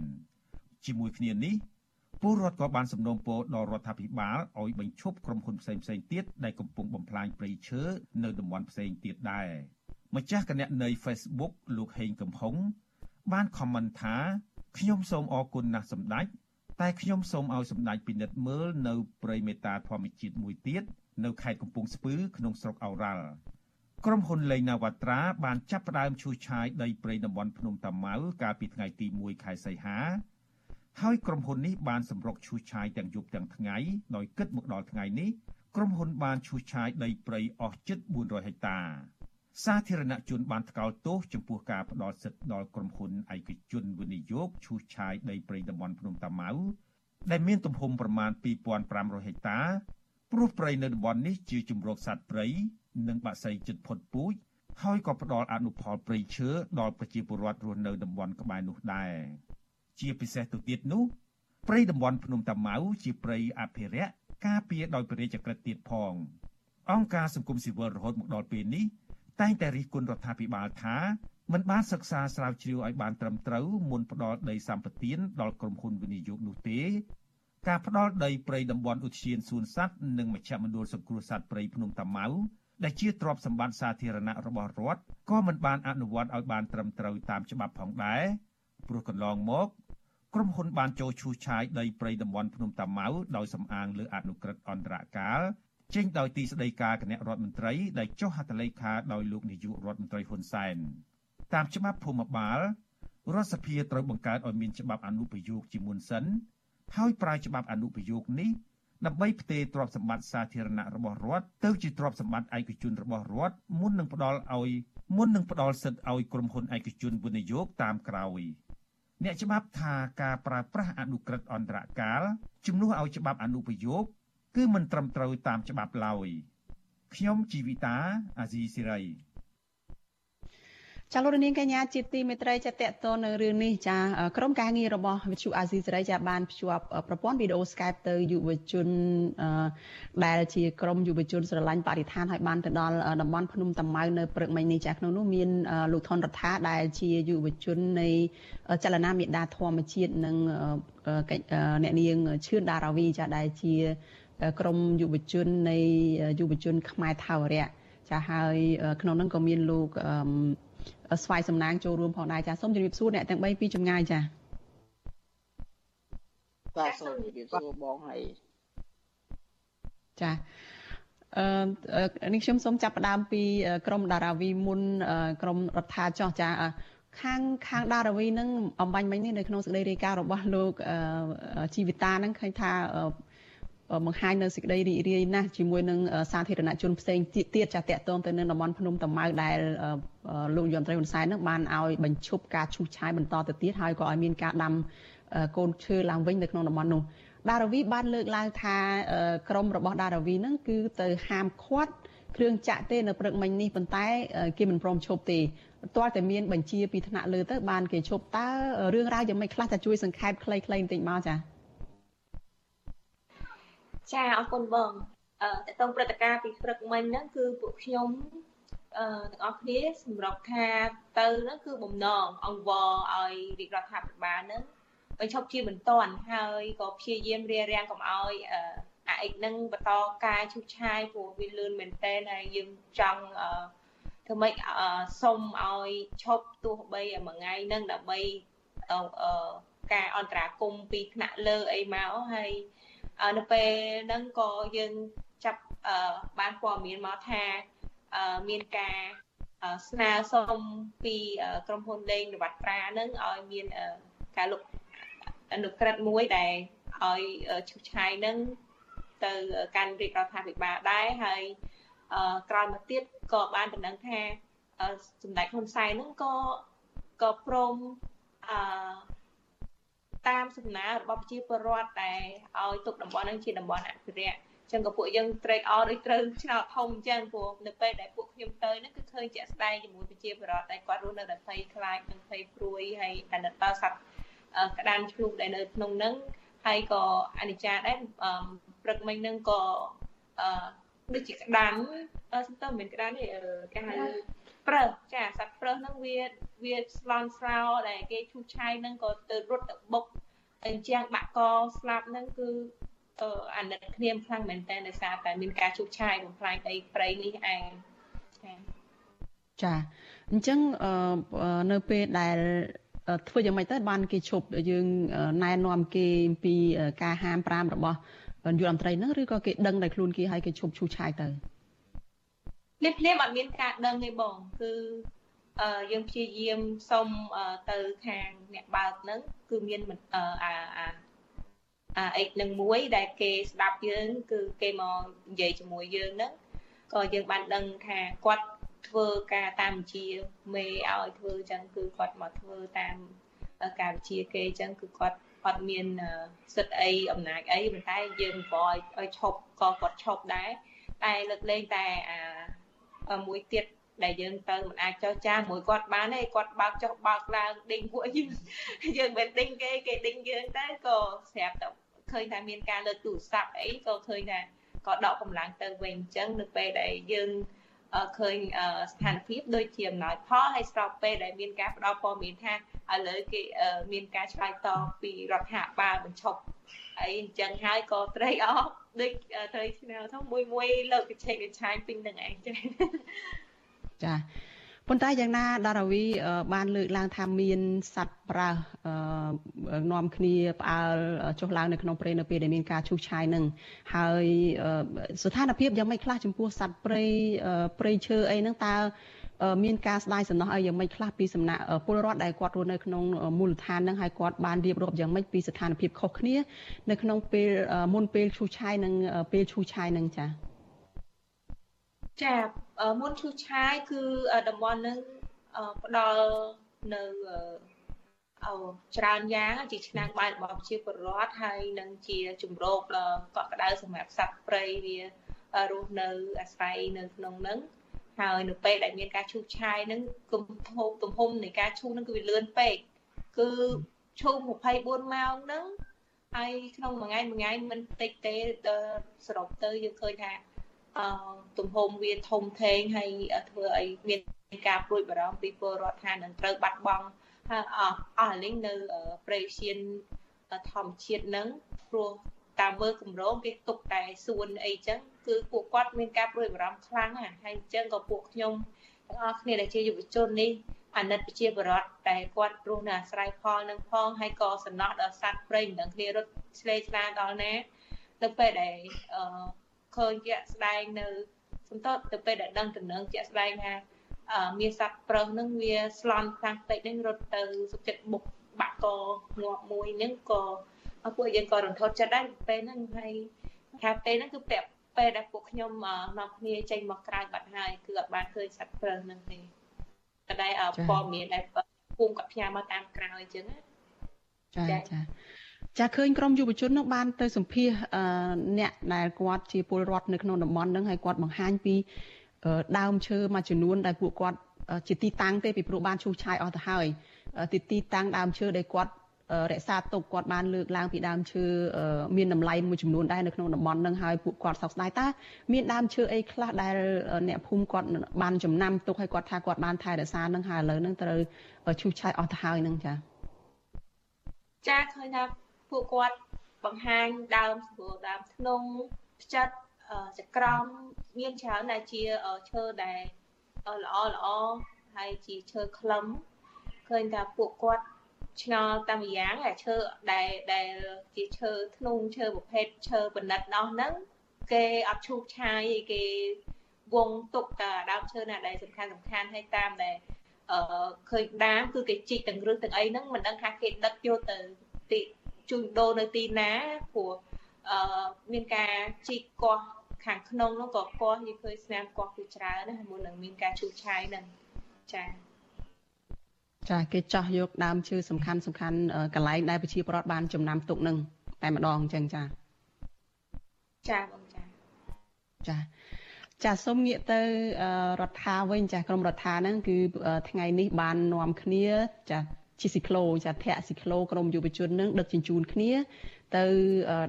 ជាមួយគ្នានេះ ពលរដ្ឋក៏បានសំណូមពរដល់រដ្ឋាភិបាលឲ្យបញ្ឈប់ក្រុមហ៊ុនផ្សេងៗទៀតដែលកំពុងបំផ្លាញព្រៃឈើនៅតំបន់ផ្សេងទៀតដែរម្ចាស់គណនី Facebook លោកហេងកំហុងបានខមមិនថាខ្ញុំសូមអរគុណណាស់សម្ដេចតែខ្ញុំសូមឲ្យសម្ដេចពិនិត្យមើលនៅព្រៃមេតាធម្មជាតិមួយទៀតនៅខេត្តកំពង់ស្ពឺក្នុងស្រុកអូរ៉ាល់ក្រុមហ៊ុនលេងណាវ៉ាត្រាបានចាប់ផ្ដើមឈូសឆាយដីព្រៃតំបន់ភ្នំតាម៉ៅកាលពីថ្ងៃទី1ខែសីហា ហើយក្រុមហ៊ុននេះបានសម្រុកឈូសឆាយទាំងយប់ទាំងថ្ងៃដោយគិតមកដល់ថ្ងៃនេះក្រុមហ៊ុនបានឈូសឆាយដីព្រៃអស់ជិត400ហិកតា សាធារណជនបានថ្កោលទោសចំពោះការផ្ដល់សិទ្ធិដល់ក្រុមហ៊ុនឯកជនវិនិយោគឈូសឆាយដីព្រៃតំបន់ភ្នំតាម៉ៅដែលមានទំហំប្រមាណ2500ហិកតាព្រោះព្រៃនៅតំបន់នេះជាជំរកសត្វព្រៃនិងបក្សីជិតផុតពូជហើយក៏ផ្ដល់អនុផលព្រៃឈើដល់ប្រជាពលរដ្ឋរស់នៅតំបន់ក្បែរនោះដែរ ជាពិសេសទៅទៀតនោះព្រៃតំបន់ភ្នំតាម៉ៅជាព្រៃអភិរក្សការពារដោយព្រះរាជក្រឹត្យទៀតផង អង្គការសង្គមស៊ីវិលរហូតមកដល់ពេលនេះតែងតែរិះគន់រដ្ឋាភិបាលថាមិនបានសិក្សាស្រាវជ្រាវឲ្យបានត្រឹមត្រូវមុនផ្ដល់ដីសម្បត្តិដល់ក្រុមហ៊ុនវិនិយោគនោះទេការផ្ដល់ដីព្រៃតំបន់ឧទ្យានសួនសត្វនិងមជ្ឈមណ្ឌលសង្គ្រោះសត្វព្រៃភ្នំតាម៉ៅដែលជាទ្រព្យសម្បត្តិសាធារណៈរបស់រដ្ឋក៏មិនបានអនុវត្តឲ្យបានត្រឹមត្រូវតាមច្បាប់ផងដែរព្រោះកន្លងមក ក្រុមហ៊ុនបានចូលឈូសឆាយដីព្រៃតំបន់ភ្នំតាម៉ៅដោយសំអាងលើអនុក្រឹត្យអន្តរកាលចេញដោយទីស្តីការគណៈរដ្ឋមន្ត្រីដែលចុះហត្ថលេខាដោយលោកនាយករដ្ឋមន្ត្រីហ៊ុនសែនតាមច្បាប់ភូមិបាលរដ្ឋសភាត្រូវបង្កើតឲ្យមានច្បាប់អនុប្រយោគជាមុនសិនហើយប្រើច្បាប់អនុប្រយោគនេះដើម្បីផ្ទេរទ្រព្យសម្បត្តិសាធារណៈរបស់រដ្ឋទៅជាទ្រព្យសម្បត្តិឯកជនរបស់រដ្ឋមុននឹងផ្ដល់ឲ្យមុននឹងផ្ដល់សិទ្ធិឲ្យក្រុមហ៊ុនឯកជនវិនិយោគតាមក្រោយ អ្នកច្បាប់ថាការប្រើប្រាស់អនុក្រឹត្យអន្តរកាលជំនួសឲ្យច្បាប់អនុប្រយោគគឺមិនត្រឹមត្រូវតាមច្បាប់ឡើយខ្ញុំជីវិតាអាស៊ីសេរី ចាលោករនាងកញ្ញាជាទីមេត្រីចាតតទៅនៅរឿងនេះចាក្រុមការងាររបស់វិទ្យុអាស៊ីសេរីចាបានភ្ជាប់ប្រព័ន្ធវីដេអូ Skype ទៅយុវជនដែលជាក្រុមយុវជនស្រឡាញ់បរិស្ថានហើយបានទៅដល់តំបន់ភ្នំតាម៉ៅនៅព្រឹកមិញនេះចាក្នុងនោះមានលោកថនរដ្ឋាដែលជាយុវជននៃចលនាមេដាធម្មជាតិនិងអ្នកនាងឈឿនដារាវីចាដែលជាក្រុមយុវជននៃយុវជនខ្មែរថាវរៈចាហើយក្នុងនោះក៏មានលោក ស្វាយសំណាងចូលរួមផងដែរចាសូមជម្រាបសួរអ្នកទាំង3ពីចម្ងាយចាបាទសូមជម្រាបសួរបងហើយចាអឺនេះខ្ញុំសូមចាប់ផ្ដើមពីក្រមតារាវីមុនក្រមរដ្ឋាចោះចាខាងខាងដារាវីនឹងអំបញ្ញមិញនេះនៅក្នុងសេចក្តីរាយការណ៍របស់លោកជីវិតានឹងឃើញថា បង្ហាញនៅសេចក្តីរីករាយណាស់ជាមួយនឹងសាធារណជនផ្សេងទៀតចាតកតងទៅនឹងតំបន់ភ្នំតាម៉ៅដែលលោកយមត្រីហ៊ុនសែននឹងបានឲ្យបញ្ឈប់ការឈូសឆាយបន្តទៅទៀតហើយក៏ឲ្យមានការដាំកូនឈើឡើងវិញនៅក្នុងតំបន់នោះដារាវីបានលើកឡើងថាក្រមរបស់ដារាវីនឹងគឺទៅហាមឃាត់គ្រឿងចាក់ទេនៅព្រឹកមិញនេះប៉ុន្តែគេមិនព្រមឈប់ទេទាល់តែមានបញ្ជាពីថ្នាក់លើទៅបានគេឈប់តើរឿងរ៉ាវយ៉ាងម៉េចខ្លះតែជួយសង្ខេបខ្លីៗបន្តិចមកចា៎ ចាអរគុណបងអឺតើតងព្រឹត្តិការណ៍ពីព្រឹកមិញហ្នឹងគឺពួកខ្ញុំអឺទាំងអស់គ្នាសម្រាប់ថាទៅហ្នឹងគឺបំណងអង្វរឲ្យរាជរដ្ឋាភិបាលហ្នឹងបញ្ឈប់ជាបន្ទាន់ហើយក៏ព្យាយាមរារាំងកុំឲ្យអឺអាអិចហ្នឹងបន្តការឈូសឆាយព្រោះវាលឿនមែនតើហើយយើងចង់អឺធ្វើម៉េចសុំឲ្យឈប់ទោះបីមួយថ្ងៃហ្នឹងដើម្បីអឺការអន្តរាគមពីថ្នាក់លើអីមកហើយ នៅពេលហ្នឹងក៏យើងចាប់បានព័ត៌មានមកថាមានការស្នើសុំពីក្រុមហ៊ុនលេងនវត្តប្រាហ្នឹងឲ្យមានការលុបអនុក្រឹត្យមួយដែលឲ្យឈូសឆាយហ្នឹងទៅកាន់រាជរដ្ឋាភិបាលដែរហើយក្រោយមកទៀតក៏បានដំណឹងថាសម្ដេចហ៊ុនសែនហ្នឹងក៏ក៏ព្រមអឺ តាមសំណើរបស់ប្រជាពលរដ្ឋតែឲ្យទុកតំបន់ហ្នឹងជាតំបន់អភិរក្សចឹងក៏ពួកយើងត្រេកអរដូចត្រូវឆ្នោតធំចឹងព្រោះនៅពេលដែលពួកខ្ញុំទៅហ្នឹងគឺឃើញជាក់ស្ដែងជាមួយប្រជាពលរដ្ឋតែគាត់រស់នៅដោយភ័យខ្លាចនិងភ័យព្រួយហើយអាណិតតសត្វក្តានឆ្លុះដែលនៅក្នុងហ្នឹងហើយក៏អនិច្ចាដែរព្រឹកមិញហ្នឹងក៏អឺដូចជាក្តានសំទៅមិនក្តានទេគេហៅ ប្រើសចាសត្វប្រើសហ្នឹងវាវាស្លន់ស្លោដែលគេឈូសឆាយហ្នឹងក៏ទៅរត់ទៅបុកអញ្ចឹងបាក់កស្លាប់ហ្នឹងគឺអាណិតគ្នាខ្លាំងមែនតើដោយសារតែមានការឈូសឆាយបំផ្លាញដីព្រៃនេះឯងចាចាអញ្ចឹងនៅពេលដែលធ្វើយ៉ាងម៉េចទៅបានគេឈប់យើងណែនាំគេអំពីការហាម5របស់យុទ្ធមន្ត្រីហ្នឹងឬក៏គេដឹងតែខ្លួនគេហើយគេឈប់ឈូសឆាយទៅ ភ្លាមភ្លាមអត់មានការដឹងទេបងគឺអឺយើងព្យាយាមសុំទៅខាងអ្នកបើកហ្នឹងគឺមានអាអាអាអិចនឹងមួយដែលគេស្ដាប់យើង គឺគេមកនិយាយជាមួយយើងហ្នឹងក៏យើងបានដឹងថាគាត់ធ្វើការតាមវិជាមេឲ្យធ្វើអញ្ចឹងគឺគាត់មកធ្វើតាមការវិជាគេអញ្ចឹងគឺគាត់អត់មានសិទ្ធអីអំណាចអីប៉ុន្តែយើងក៏ឲ្យឈប់ក៏គាត់ឈប់ដែរតែលើកលែងតែអា មួយទៀតដែលយើងទៅមិនអាចចោះចាមួយគាត់បានទេគាត់បើកចុះបើកឡើងដេញពួកយើងយើងមិនដេញគេគេដេញយើងតែក៏ស្រាប់តែឃើញថាមានការលើកទូរស័ព្ទអីក៏ឃើញថាក៏ដកកម្លាំងទៅវិញអញ្ចឹងនៅពេលដែលយើងឃើញស្ថានភាពដូចជាអំណោយផលហើយស្របពេលដែលមានការផ្ដល់ព័ត៌មានថាឥឡូវគេមានការឆ្លើយតបពីរដ្ឋាភិបាលបញ្ឈប់អីអញ្ចឹងហើយក៏ត្រេកអរ ដូចត្រីឆ្នើទៅមួយមួយលើកកញ្ឆេកកញ្ឆាញពេញនឹងឯងចាចាប៉ុន្តែយ៉ាងណាដារាវីបានលើកឡើងថាមានសត្វប្រើសនាំគ្នាផ្អើលចុះឡើងនៅក្នុងព្រៃនៅពេលដែលមានការឈូសឆាយនឹងហើយស្ថានភាពយ៉ាងម៉េចខ្លះចំពោះសត្វព្រៃព្រៃឈើអីហ្នឹងតើ មានការស្ដាយសំណោះអីយ៉ាងម៉េចខ្លះពីសំណាក់ពលរដ្ឋដែលគាត់រស់នៅក្នុងមូលដ្ឋានហ្នឹងហើយគាត់បានរៀបរាប់យ៉ាងម៉េចពីស្ថានភាពខុសគ្នានៅក្នុងពេលមុនពេលឈូសឆាយនិងពេលឈូសឆាយហ្នឹងចា៎ចាមុនឈូសឆាយគឺតំបន់នឹងផ្ដល់នៅអឺច្រើនយ៉ាងជាឆ្នាំងបាយរបស់ប្រជាពលរដ្ឋហើយនឹងជាជំរកកក់ក្ដៅសម្រាប់សត្វព្រៃវារស់នៅអាស្រ័យនៅក្នុងនឹង ហើយនៅពេលដែលមានការឈូសឆាយនឹងគំហុកទំហំនៃការឈូសនឹងគឺវាលឿនពេកគឺឈូស24ម៉ោងនឹងហើយក្នុងមួយថ្ងៃមួយថ្ងៃមិនតិចទេសរុបទៅយើងឃើញថាអឺទំហំវាធំធេងហើយធ្វើឲ្យមានការព្រួយបារម្ភពីពលរដ្ឋថានឹងត្រូវបាត់បង់ហើយអស់អស់លីងនៅប្រេសៀនធម្មជាតិនឹងព្រោះ តាមមើលគម្រោងគេទុកតែសួនអីចឹងគឺពួកគាត់មានការព្រួយបារម្ភខ្លាំងណាស់ហើយអញ្ចឹងក៏ពួកខ្ញុំទាំងអស់គ្នាដែលជាយុវជននេះអាណិតប្រជាបរតតែគាត់រស់នៅអាស្រ័យផលនឹងផងហើយក៏សំណោះដល់សត្វព្រៃមិនដឹងគ្នារត់ឆ្លេឆ្លាដល់ណាទៅពេលដែលអឺឃើញជាក់ស្ដែងនៅសំតទៅពេលដែលដឹងដំណឹងជាក់ស្ដែងថាមានសត្វប្រើសនឹងវាស្លន់ខ្លាំងពេកនឹងរត់ទៅសុខចិត្តបុកបាក់កងាប់មួយនឹងក៏ ពួកយើងក៏រន្ធត់ចិត្តដែរពេលហ្នឹងហើយថាពេលហ្នឹងគឺពាក់ពេលដែលពួកខ្ញុំនាំគ្នាចេញមកក្រៅបាត់ហើយគឺអត់បានឃើញសត្វប្រើសហ្នឹងទេតែដែលព័ត៌មានដែលភូមិគាត់ផ្ញើមកតាមក្រៅអញ្ចឹងចាចាចាឃើញក្រុមយុវជននឹងបានទៅសម្ភាសអ្នកដែលគាត់ជាពលរដ្ឋនៅក្នុងតំបន់ហ្នឹងហើយគាត់បង្ហាញពីដើមឈើមួយចំនួនដែលពួកគាត់ជាទីតាំងទេពីព្រោះបានឈូសឆាយអស់ទៅហើយទីទីតាំងដើមឈើដែលគាត់ រក្សាទុកគាត់បានលើកឡើងពីដើមឈើមានតម្លៃមួយចំនួនដែរនៅក្នុងតំបន់នឹងហើយពួកគាត់សោកស្ដាយតើមានដើមឈើអីខ្លះដែលអ្នកភូមិគាត់បានចំណាំទុកឲ្យគាត់ថាគាត់បានថែរក្សានឹងហើយឥឡូវនឹងត្រូវឈូសឆាយអស់ទៅហើយនឹងចាចាឃើញថាពួកគាត់បង្ហាញដើមស្រួលដើមធ្នង់ផ្ចិតចក្រមមានច្រើនដែលជាឈើដែលល្អល្អហើយជាឈើខ្លឹមឃើញថាពួកគាត់ ឆ្ងល់តាមយ៉ាងអាឈើដែលដែលជាឈើធ្នង់ឈើប្រភេទឈើបណ្ឌិតនោះហ្នឹងគេអត់ឈូសឆាយគេវងទុកតែដើមឈើណាដែលសំខាន់សំខាន់ហើយតាមដែលអឺឃើញដាមគឺគេជីកទាំងរឹសទាំងអីហ្នឹងមិនដឹងថាគេដឹកយកទៅទីជួញដូរនៅទីណាព្រោះអឺមានការជីកកោះខាងក្នុងនោះក៏កោះនិយាយឃើញស្នាមកោះគឺច្រើនណាមុននឹងមានការឈូសឆាយហ្នឹងចា៎ ចាគេចោះយកដើមឈើសំខាន់សំខាន់កន្លែងដែលប្រជាពលរដ្ឋបានចំណាំទុកនឹងតែម្ដងអញ្ចឹងចាចាបងចាចាចាសូមងាកទៅរដ្ឋាវិញចាក្រមរដ្ឋាហ្នឹងគឺថ្ងៃនេះបាននាំគ្នាចាជាស៊ីក្លូចាធាក់ស៊ីក្លូក្រមយុវជននឹងដឹកជញ្ជូនគ្នា ទៅ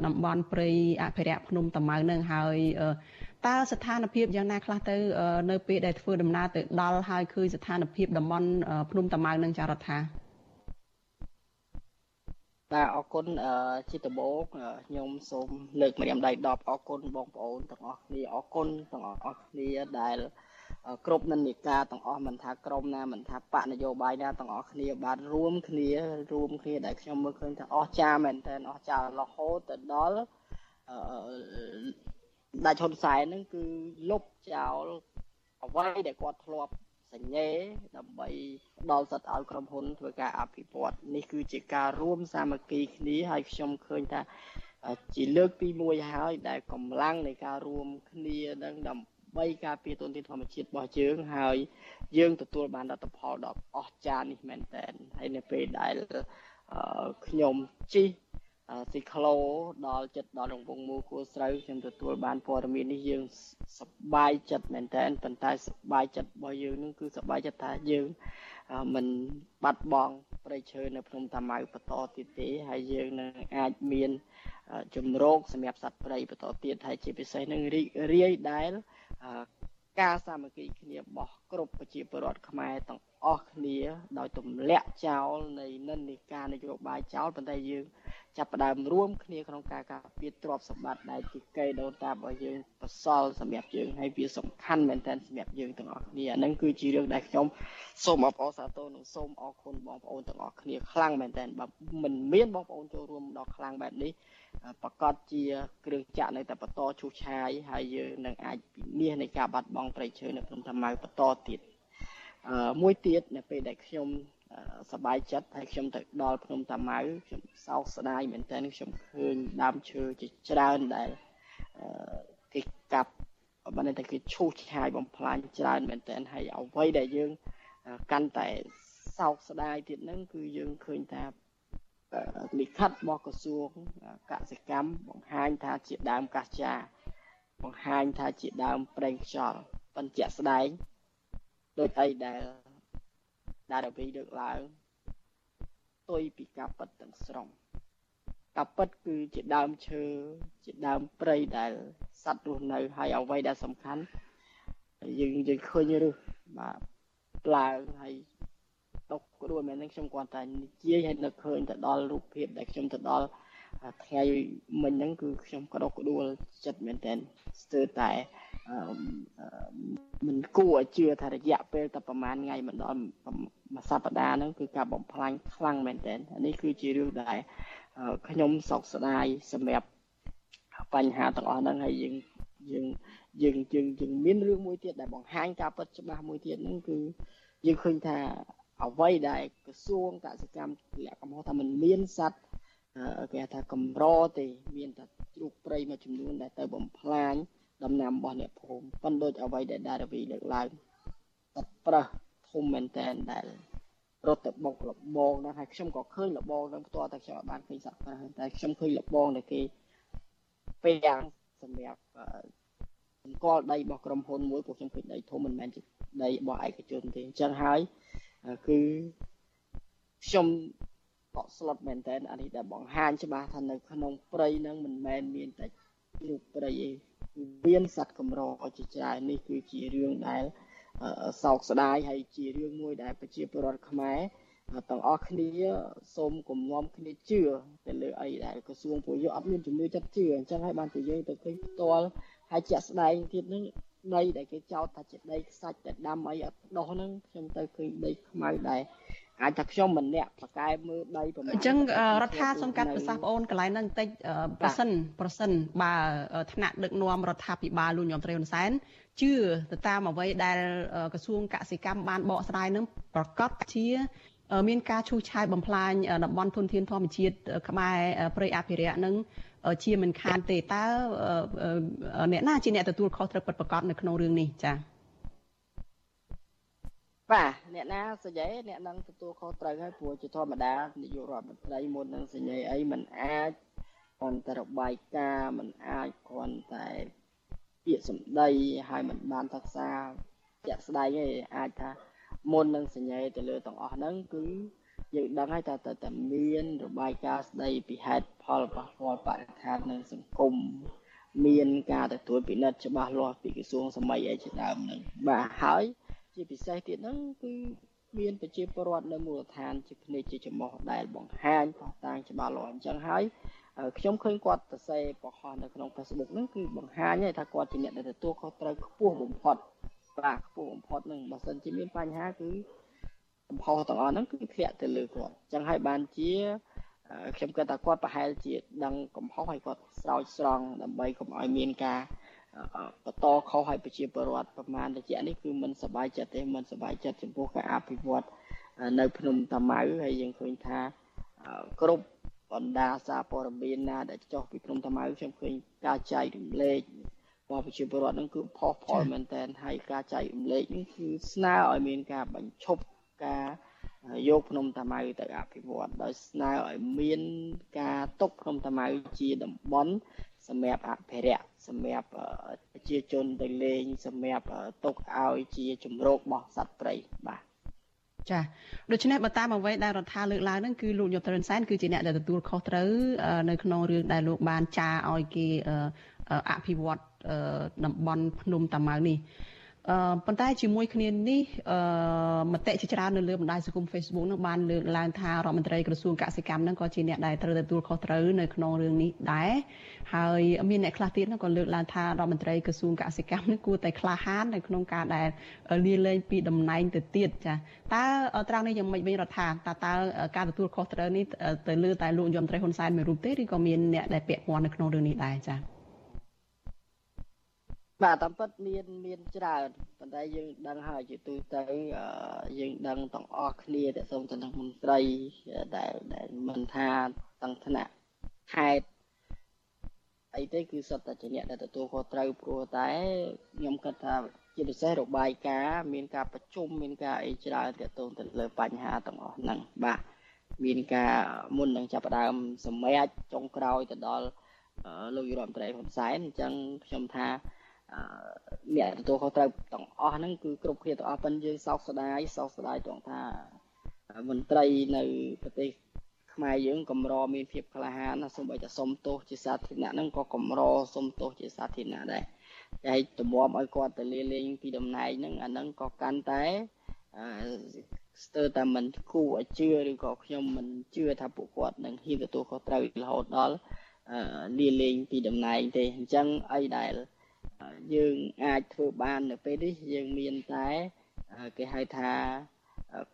តំបន់ព្រៃអភិរក្សភ្នំតាម៉ៅនឹងហើយ តើស្ថានភាពយ៉ាងណាខ្លះទៅ នៅពេលដែលធ្វើដំណើរទៅដល់ហើយឃើញស្ថានភាពតំបន់ភ្នំតាម៉ៅនឹងចារដ្ឋាបាទអរគុណជាដំបូងខ្ញុំសូមលើកម្រាមដៃ10អរគុណបងប្អូនទាំងអស់គ្នាអរគុណទាំងអស់គ្នាដែលគ្រប់និន្នាការទាំងអស់មិនថាក្រមណាមិនថាបកនយោបាយណាទាំងអស់គ្នាបានរួមគ្នារួមគ្នាដែលខ្ញុំមើលឃើញថាអស់ចាមែនតើអស់ចារហូតទៅដល់ ដាច់ហ៊ុនសែនហ្នឹងគឺលុបចោលអ្វីដែលគាត់ធ្លាប់សញ្ញេដើម្បីផ្ដល់សិទ្ធិឲ្យក្រុមហ៊ុនធ្វើការអភិវឌ្ឍនេះគឺជាការរួមសាមគ្គីគ្នាហើយខ្ញុំឃើញថាជាលើកទី1ហើយដែលកម្លាំងនៃការរួមគ្នានឹងដើម្បីការពារទុនធានធម្មជាតិរបស់យើងហើយយើងទទួលបានលទ្ធផលដ៏អស្ចារ្យនេះមែនតើហើយនៅពេលដែលខ្ញុំជិះ ស៊ីក្លូដល់ចិត្តដល់រង្វង់មូលគួរស្រូវខ្ញុំទទួលបានព័ត៌មាននេះយើងសប្បាយចិត្តមែនតើប៉ុន្តែសប្បាយចិត្តរបស់យើងនឹងគឺសប្បាយចិត្តថាយើងមិនបាត់បង់ប្រៃឈើនៅភ្នំតាម៉ៅបន្តទៀតទេហើយយើងនឹងអាចមានជំរកសម្រាប់សត្វព្រៃបន្តទៀតហើយជាពិសេសនឹងរីករាយដែលការសាមគ្គីគ្នារបស់គ្រប់ប្រជាពលរដ្ឋខ្មែរទាំង អស់គ្នាដោយទម្លាក់ចោលនៃនិន្នាការនយោបាយចោលប៉ុន្តែយើងចាប់ផ្ដើមរួមគ្នាក្នុងការការពារទ្រព្យសម្បត្តិដែលជាកេរដូនតារបស់យើងបសល់សម្រាប់យើងហើយវាសំខាន់មែនទែនសម្រាប់យើងទាំងអស់គ្នាអានឹងគឺជារឿងដែលខ្ញុំសូមអបអរសាទរនិងសូមអរគុណបងប្អូនទាំងអស់គ្នាខ្លាំងមែនទែនបើមិនមានបងប្អូនចូលរួមដល់ខ្លាំងបែបនេះប្រកាសជាគ្រឿងចាក់នៅតែបន្តឈូសឆាយហើយយើងនឹងអាចពិនិត្យនៃការបាត់បង់ប្រៃឈើនៅក្នុងតាមៅបន្តទៀត មួយទៀតនៅពេលដែលខ្ញុំសប្បាយចិត្តហើយខ្ញុំទៅដល់ភ្នំតាម៉ៅខ្ញុំសោកស្ដាយមែនទែនខ្ញុំឃើញដើមឈើជាច្រើនដែលគេកាប់បានតែគេឈូសឆាយបំផ្លាញច្រើនមែនទែនហើយអ្វីដែលយើងកាន់តែសោកស្ដាយទៀតហ្នឹងគឺយើងឃើញថាលិខិតរបស់ក្រសួងកសិកម្មបង្ហាញថាជាដើមកាសចាបង្ហាញថាជាដើមប្រេងខ្យល់បញ្ជាក់ស្ដែង ដូចអីដែលដែលរវីលើកឡើងទុយពីការប៉ັດទាំងស្រុងការប៉ັດគឺជាដើមឈើជាដើមព្រៃដែលសត្វរស់នៅហើយអ្វីដែលសំខាន់យើងយើងឃើញឬបាទឡើងហើយដុកគ្រួមែនហ្នឹងខ្ញុំគាត់តែនិយាយឲ្យនឹកឃើញទៅដល់រូបភាពដែលខ្ញុំទៅដល់ថ្ងៃមិញហ្នឹងគឺខ្ញុំក៏ដុកដួលចិត្តមែនតើស្ទើរតែ មិនគួរឲ្យជឿថារយៈពេលតែប្រហែលថ្ងៃមិនដល់មួយសប្តាហ៍ហ្នឹងគឺការបំផ្លាញខ្លាំងមែនតើនេះគឺជារឿងដែលខ្ញុំសោកស្ដាយសម្រាប់បញ្ហាទាំងអស់ហ្នឹងហើយយើងយើងយើងយើងយើងមានរឿងមួយទៀតដែលបង្ហាញការពិតច្បាស់មួយទៀតហ្នឹងគឺយើងឃើញថាអ្វីដែលក្រសួងកសិកម្មលក្ខកំហុសថាมันមានសัตว์គេថាកម្រទេមានតែជ្រូកព្រៃមួយចំនួនដែលទៅបំផ្លាញ ដំណាំរបស់អ្នកភូមិប៉ុន្តែដូចអ្វីដែលដារវីលើកឡើងទឹកប្រះធំមែនតែនដែលរត់ទៅបុកលបងហ្នឹងហើយខ្ញុំក៏ឃើញលបងហ្នឹងផ្ទាល់តែខ្ញុំអត់បានឃើញសត្វប្រះតែខ្ញុំឃើញលបងដែលគេពេយ៉ាងសម្រាប់អង្គលដីរបស់ក្រុមហ៊ុនមួយពួកខ្ញុំឃើញដីធំមិនមែនជាដីរបស់ឯកជនទេអញ្ចឹងហើយគឺខ្ញុំកក់ស្លុតមែនតើអានេះដែលបង្ហាញច្បាស់ថានៅក្នុងព្រៃហ្នឹងមិនមែនមានតែរូបព្រៃទេ មានសត្វកម្រជាច្រើននេះគឺជារឿងដែលសោកស្ដាយហើយជារឿងមួយដែលប្រជាពលរដ្ឋខ្មែរទាំងអស់គ្នាសូមគំនុំគ្នាជឿទៅលើអីដែលក្រសួងពួកយើងអត់មានជំនឿចិត្តជឿអញ្ចឹងហើយបានជាយើងទៅឃើញផ្ទាល់ហើយជាក់ស្ដែងទៀតនឹងដីដែលគេចោទថាជាដីខ្សាច់តែដាំអីអត់ដោះហ្នឹងខ្ញុំទៅឃើញដីខ្មៅដែល អាចថាខ្ញុំម្នាក់ប្រកែមើលដីប្រមាណអញ្ចឹងរដ្ឋាសំកាត់ប្រសាសន៍បងអូនកន្លែងហ្នឹងបន្តិចប្រសិនប្រសិនបើថ្នាក់ដឹកនាំរដ្ឋាភិបាលលោកញោមត្រីហ៊ុនសែនជឿទៅតាមអ្វីដែលក្រសួងកសិកម្មបានបកស្រាយនឹងប្រកាសជាមានការឈូសឆាយបំផ្លាញតំបន់ធនធានធម្មជាតិខ្មែរព្រៃអភិរក្សនឹងជាមិនខានទេតើអ្នកណាជាអ្នកទទួលខុសត្រូវពិតប្រាកដនៅក្នុងរឿងនេះចា៎ បាទអ្នកណាសញ្ញេអ្នកនឹងទទួលខុសត្រូវហើយព្រោះជាធម្មតានាយករដ្ឋមន្ត្រីមុននឹងសញ្ញេអីមិនអាចគ្រាន់តែរបាយការណ៍មិនអាចគ្រាន់តែពាក្យសម្ដីហើយមិនបានសិក្សាជាក់ស្ដែងទេអាចថាមុននឹងសញ្ញេទៅលើទាំងអស់ហ្នឹងគឺយើងដឹងហើយថាតើតើមានរបាយការណ៍ស្ដីពីហេតុផលប៉ះពាល់បរិស្ថាននិងសង្គមមានការទទួលពិនិត្យច្បាស់លាស់ពីក្រសួងសម័យអីជាដើមហ្នឹងបាទហើយ ជាពិសេសទៀតហ្នឹងគឺមានប្រជាពលរដ្ឋនៅមូលដ្ឋានជាភ្នែកជាចំោះដែលបង្ហាញផុសតាងច្បាស់លាស់អញ្ចឹងហើយខ្ញុំឃើញគាត់សរសេរបង្ហោះនៅក្នុង Facebook ហ្នឹងគឺបង្ហាញហើយថាគាត់ជាអ្នកដែលទទួលខុសត្រូវខ្ពស់បំផុតបាទខ្ពស់បំផុតហ្នឹងបើសិនជាមានបញ្ហាគឺកំហុសទាំងអស់ហ្នឹងគឺធ្លាក់ទៅលើគាត់អញ្ចឹងហើយបានជាខ្ញុំគិតថាគាត់ប្រហែលជាដឹងកំហុសហើយគាត់ស្រោចស្រង់ដើម្បីកុំឲ្យមានការ បន្តខុសឲ្យប្រជាពលរដ្ឋប្រមាណរយៈនេះគឺមិនសប្បាយចិត្តទេមិនសប្បាយចិត្តចំពោះការអភិវឌ្ឍនៅភ្នំតាម៉ៅហើយយើងឃើញថាគ្រប់បណ្ដាសារព័ត៌មានណាដែលចុះពីភ្នំតាម៉ៅខ្ញុំឃើញការចែករំលែករបស់ប្រជាពលរដ្ឋនឹងគឺផុសផុលមែនតើហើយការចែករំលែកនេះគឺស្នើឲ្យមានការបញ្ឈប់ការយកភ្នំតាម៉ៅទៅអភិវឌ្ឍដោយស្នើឲ្យមានការទុកភ្នំតាម៉ៅជាតំបន់ សម្រាប់អភិរក្សសម្រាប់ប្រជាជនទៅលេង សម្រាប់ទុកឲ្យជាជំរករបស់សត្វព្រៃបាទចាដូច្នេះបើតាមអ្វីដែលរដ្ឋាលើកឡើងហ្នឹងគឺលោកយុទ្ធរិនសែនគឺជាអ្នកដែលទទួលខុសត្រូវនៅក្នុងរឿងដែលលោកបានចារឲ្យគេអភិវឌ្ឍតំបន់ភ្នំតាម៉ៅនេះ អឺប៉ុន្តែជាមួយគ្នានេះអឺមតិជាច្រើននៅលើបណ្ដាញសង្គម Facebook នឹងបានលើកឡើងថារដ្ឋមន្ត្រីក្រសួងកសិកម្មនឹងក៏ជាអ្នកដែលត្រូវទទួលខុសត្រូវនៅក្នុងរឿងនេះដែរហើយមានអ្នកខ្លះទៀតក៏លើកឡើងថារដ្ឋមន្ត្រីក្រសួងកសិកម្មនឹងគួរតែក្លាហាននៅក្នុងការដែលលាលែងពីតំណែងទៅទៀតចាតើត្រង់នេះយ៉ាងម៉េចវិញរដ្ឋាតើតើការទទួលខុសត្រូវនេះទៅលើតែលោកយមត្រីហ៊ុនសែនមួយរូបទេឬក៏មានអ្នកដែលពាក់ព័ន្ធនៅក្នុងរឿងនេះដែរចា បាទតាមពិតមានមានច្រើនប៉ុន្តែយើងដឹងហើយជាទូទៅយើងដឹងទាំងអស់គ្នាដែលសូមទៅនឹងមន្ត្រីដែលដែលមិនថាទាំងថ្នាក់ខេត្តអីទេគឺសុទ្ធតែជាអ្នកដែលទទួលខុសត្រូវព្រោះតែខ្ញុំគិតថាជាពិសេសរបាយការណ៍មានការប្រជុំមានការអីច្រើនទាក់ទងទៅលើបញ្ហាទាំងអស់ហ្នឹងបាទមានការមុននឹងចាប់ផ្ដើមសម្រេចចុងក្រោយទៅដល់លោកយុរដ្ឋមន្ត្រីហ៊ុនសែនអញ្ចឹងខ្ញុំថា អ្នកទទួលខុសត្រូវទាំងអស់ហ្នឹងគឺគ្រប់គ្នាទាំងអស់ប៉ុន្តែយើងសោកស្ដាយសោកស្ដាយត្រង់ថាមន្ត្រីនៅប្រទេសខ្មែរយើងកម្រមានភាពក្លាហានសូម្បីតែសុំទោសជាសាធារណៈហ្នឹងក៏កម្រសុំទោសជាសាធារណៈដែរហើយតម្រាំឲ្យគាត់ទៅលាលែងពីតំណែងហ្នឹងអាហ្នឹងក៏កាន់តែស្ទើរតែមិនគួរឲ្យជឿឬក៏ខ្ញុំមិនជឿថាពួកគាត់នឹងហ៊ានទទួលខុសត្រូវរហូតដល់លាលែងពីតំណែងទេអញ្ចឹងអីដែល យើងអាចធ្វើបាននៅពេលនេះយើងមានតែគេហៅថា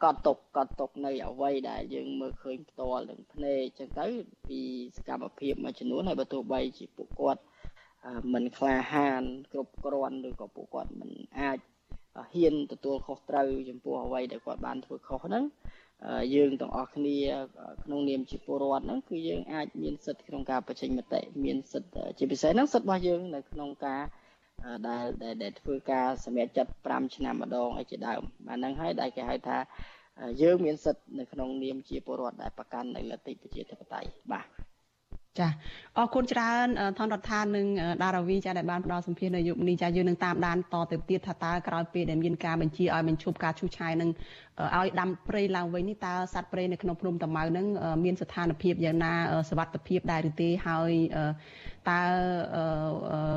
កត់ទុកកត់ទុកនៅអ្វីដែលយើងមើលឃើញផ្ទាល់នឹងភ្នែកអញ្ចឹងទៅពីសកម្មភាពមួយចំនួនហើយបើទោះបីជាពួកគាត់មិនក្លាហានគ្រប់គ្រាន់ឬក៏ពួកគាត់មិនអាចហ៊ានទទួលខុសត្រូវចំពោះអ្វីដែលគាត់បានធ្វើខុសហ្នឹងយើងទាំងអស់គ្នាក្នុងនាមជាពលរដ្ឋហ្នឹងគឺយើងអាចមានសិទ្ធិក្នុងការបញ្ចេញមតិមានសិទ្ធិជាពិសេសហ្នឹងសិទ្ធិរបស់យើងនៅក្នុងការ ដែលដែលធ្វើការសម្រេចចិត្ត5ឆ្នាំម្ដងអីជាដើមអាហ្នឹងហើយដែលគេហៅថាយើងមានសិទ្ធិនៅក្នុងនាមជាពលរដ្ឋដែលប្រកាន់នៅលទ្ធិប្រជាធិបតេយ្យបាទ ចាអរគុណច្រើនថនរដ្ឋានិងដារាវីចាដែលបានផ្ដល់សម្ភារនៅយុគនេះចាយើងនឹងតាមដានតទៅទៀតថាតើក្រោយពេលដែលមានការបញ្ជាឲ្យបញ្ឈប់ការឈូសឆាយនឹងឲ្យដាំព្រៃឡើងវិញនេះតើសត្វព្រៃនៅក្នុងភ្នំតាម៉ៅនឹងមានស្ថានភាពយ៉ាងណាសវត្ថភាពដែរឬទេហើយតើ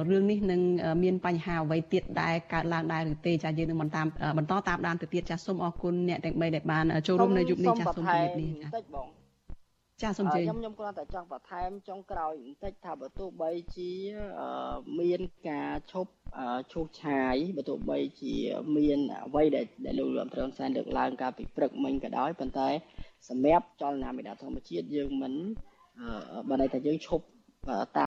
រឿងនេះនឹងមានបញ្ហាអ្វីទៀតដែលកើតឡើងដែរឬទេចាយើងនឹងបន្តតាមបន្តតាមដានទៅទៀតចាសូមអរគុណអ្នកទាំង3ដែលបានចូលរួមនៅយុគនេះចាសូមជម្រាបលាចាតិ ចបងចាសូមជឿខ្ញុំខ្ញុំគ្រាន់តែចង់បន្ថែមចុងក្រោយបន្តិចថាបើទោះបីជាមានការឈប់ឈូសឆាយបើទោះបីជាមានអ្វីដែលដែលលោករដ្ឋមន្ត្រីហ៊ុនសែនលើកឡើងកាលពីព្រឹកមិញក៏ដោយប៉ុន្តែសម្រាប់ចលនាមេដាធម្មជាតិយើងមិនបើន័យថាយើងឈប់តាម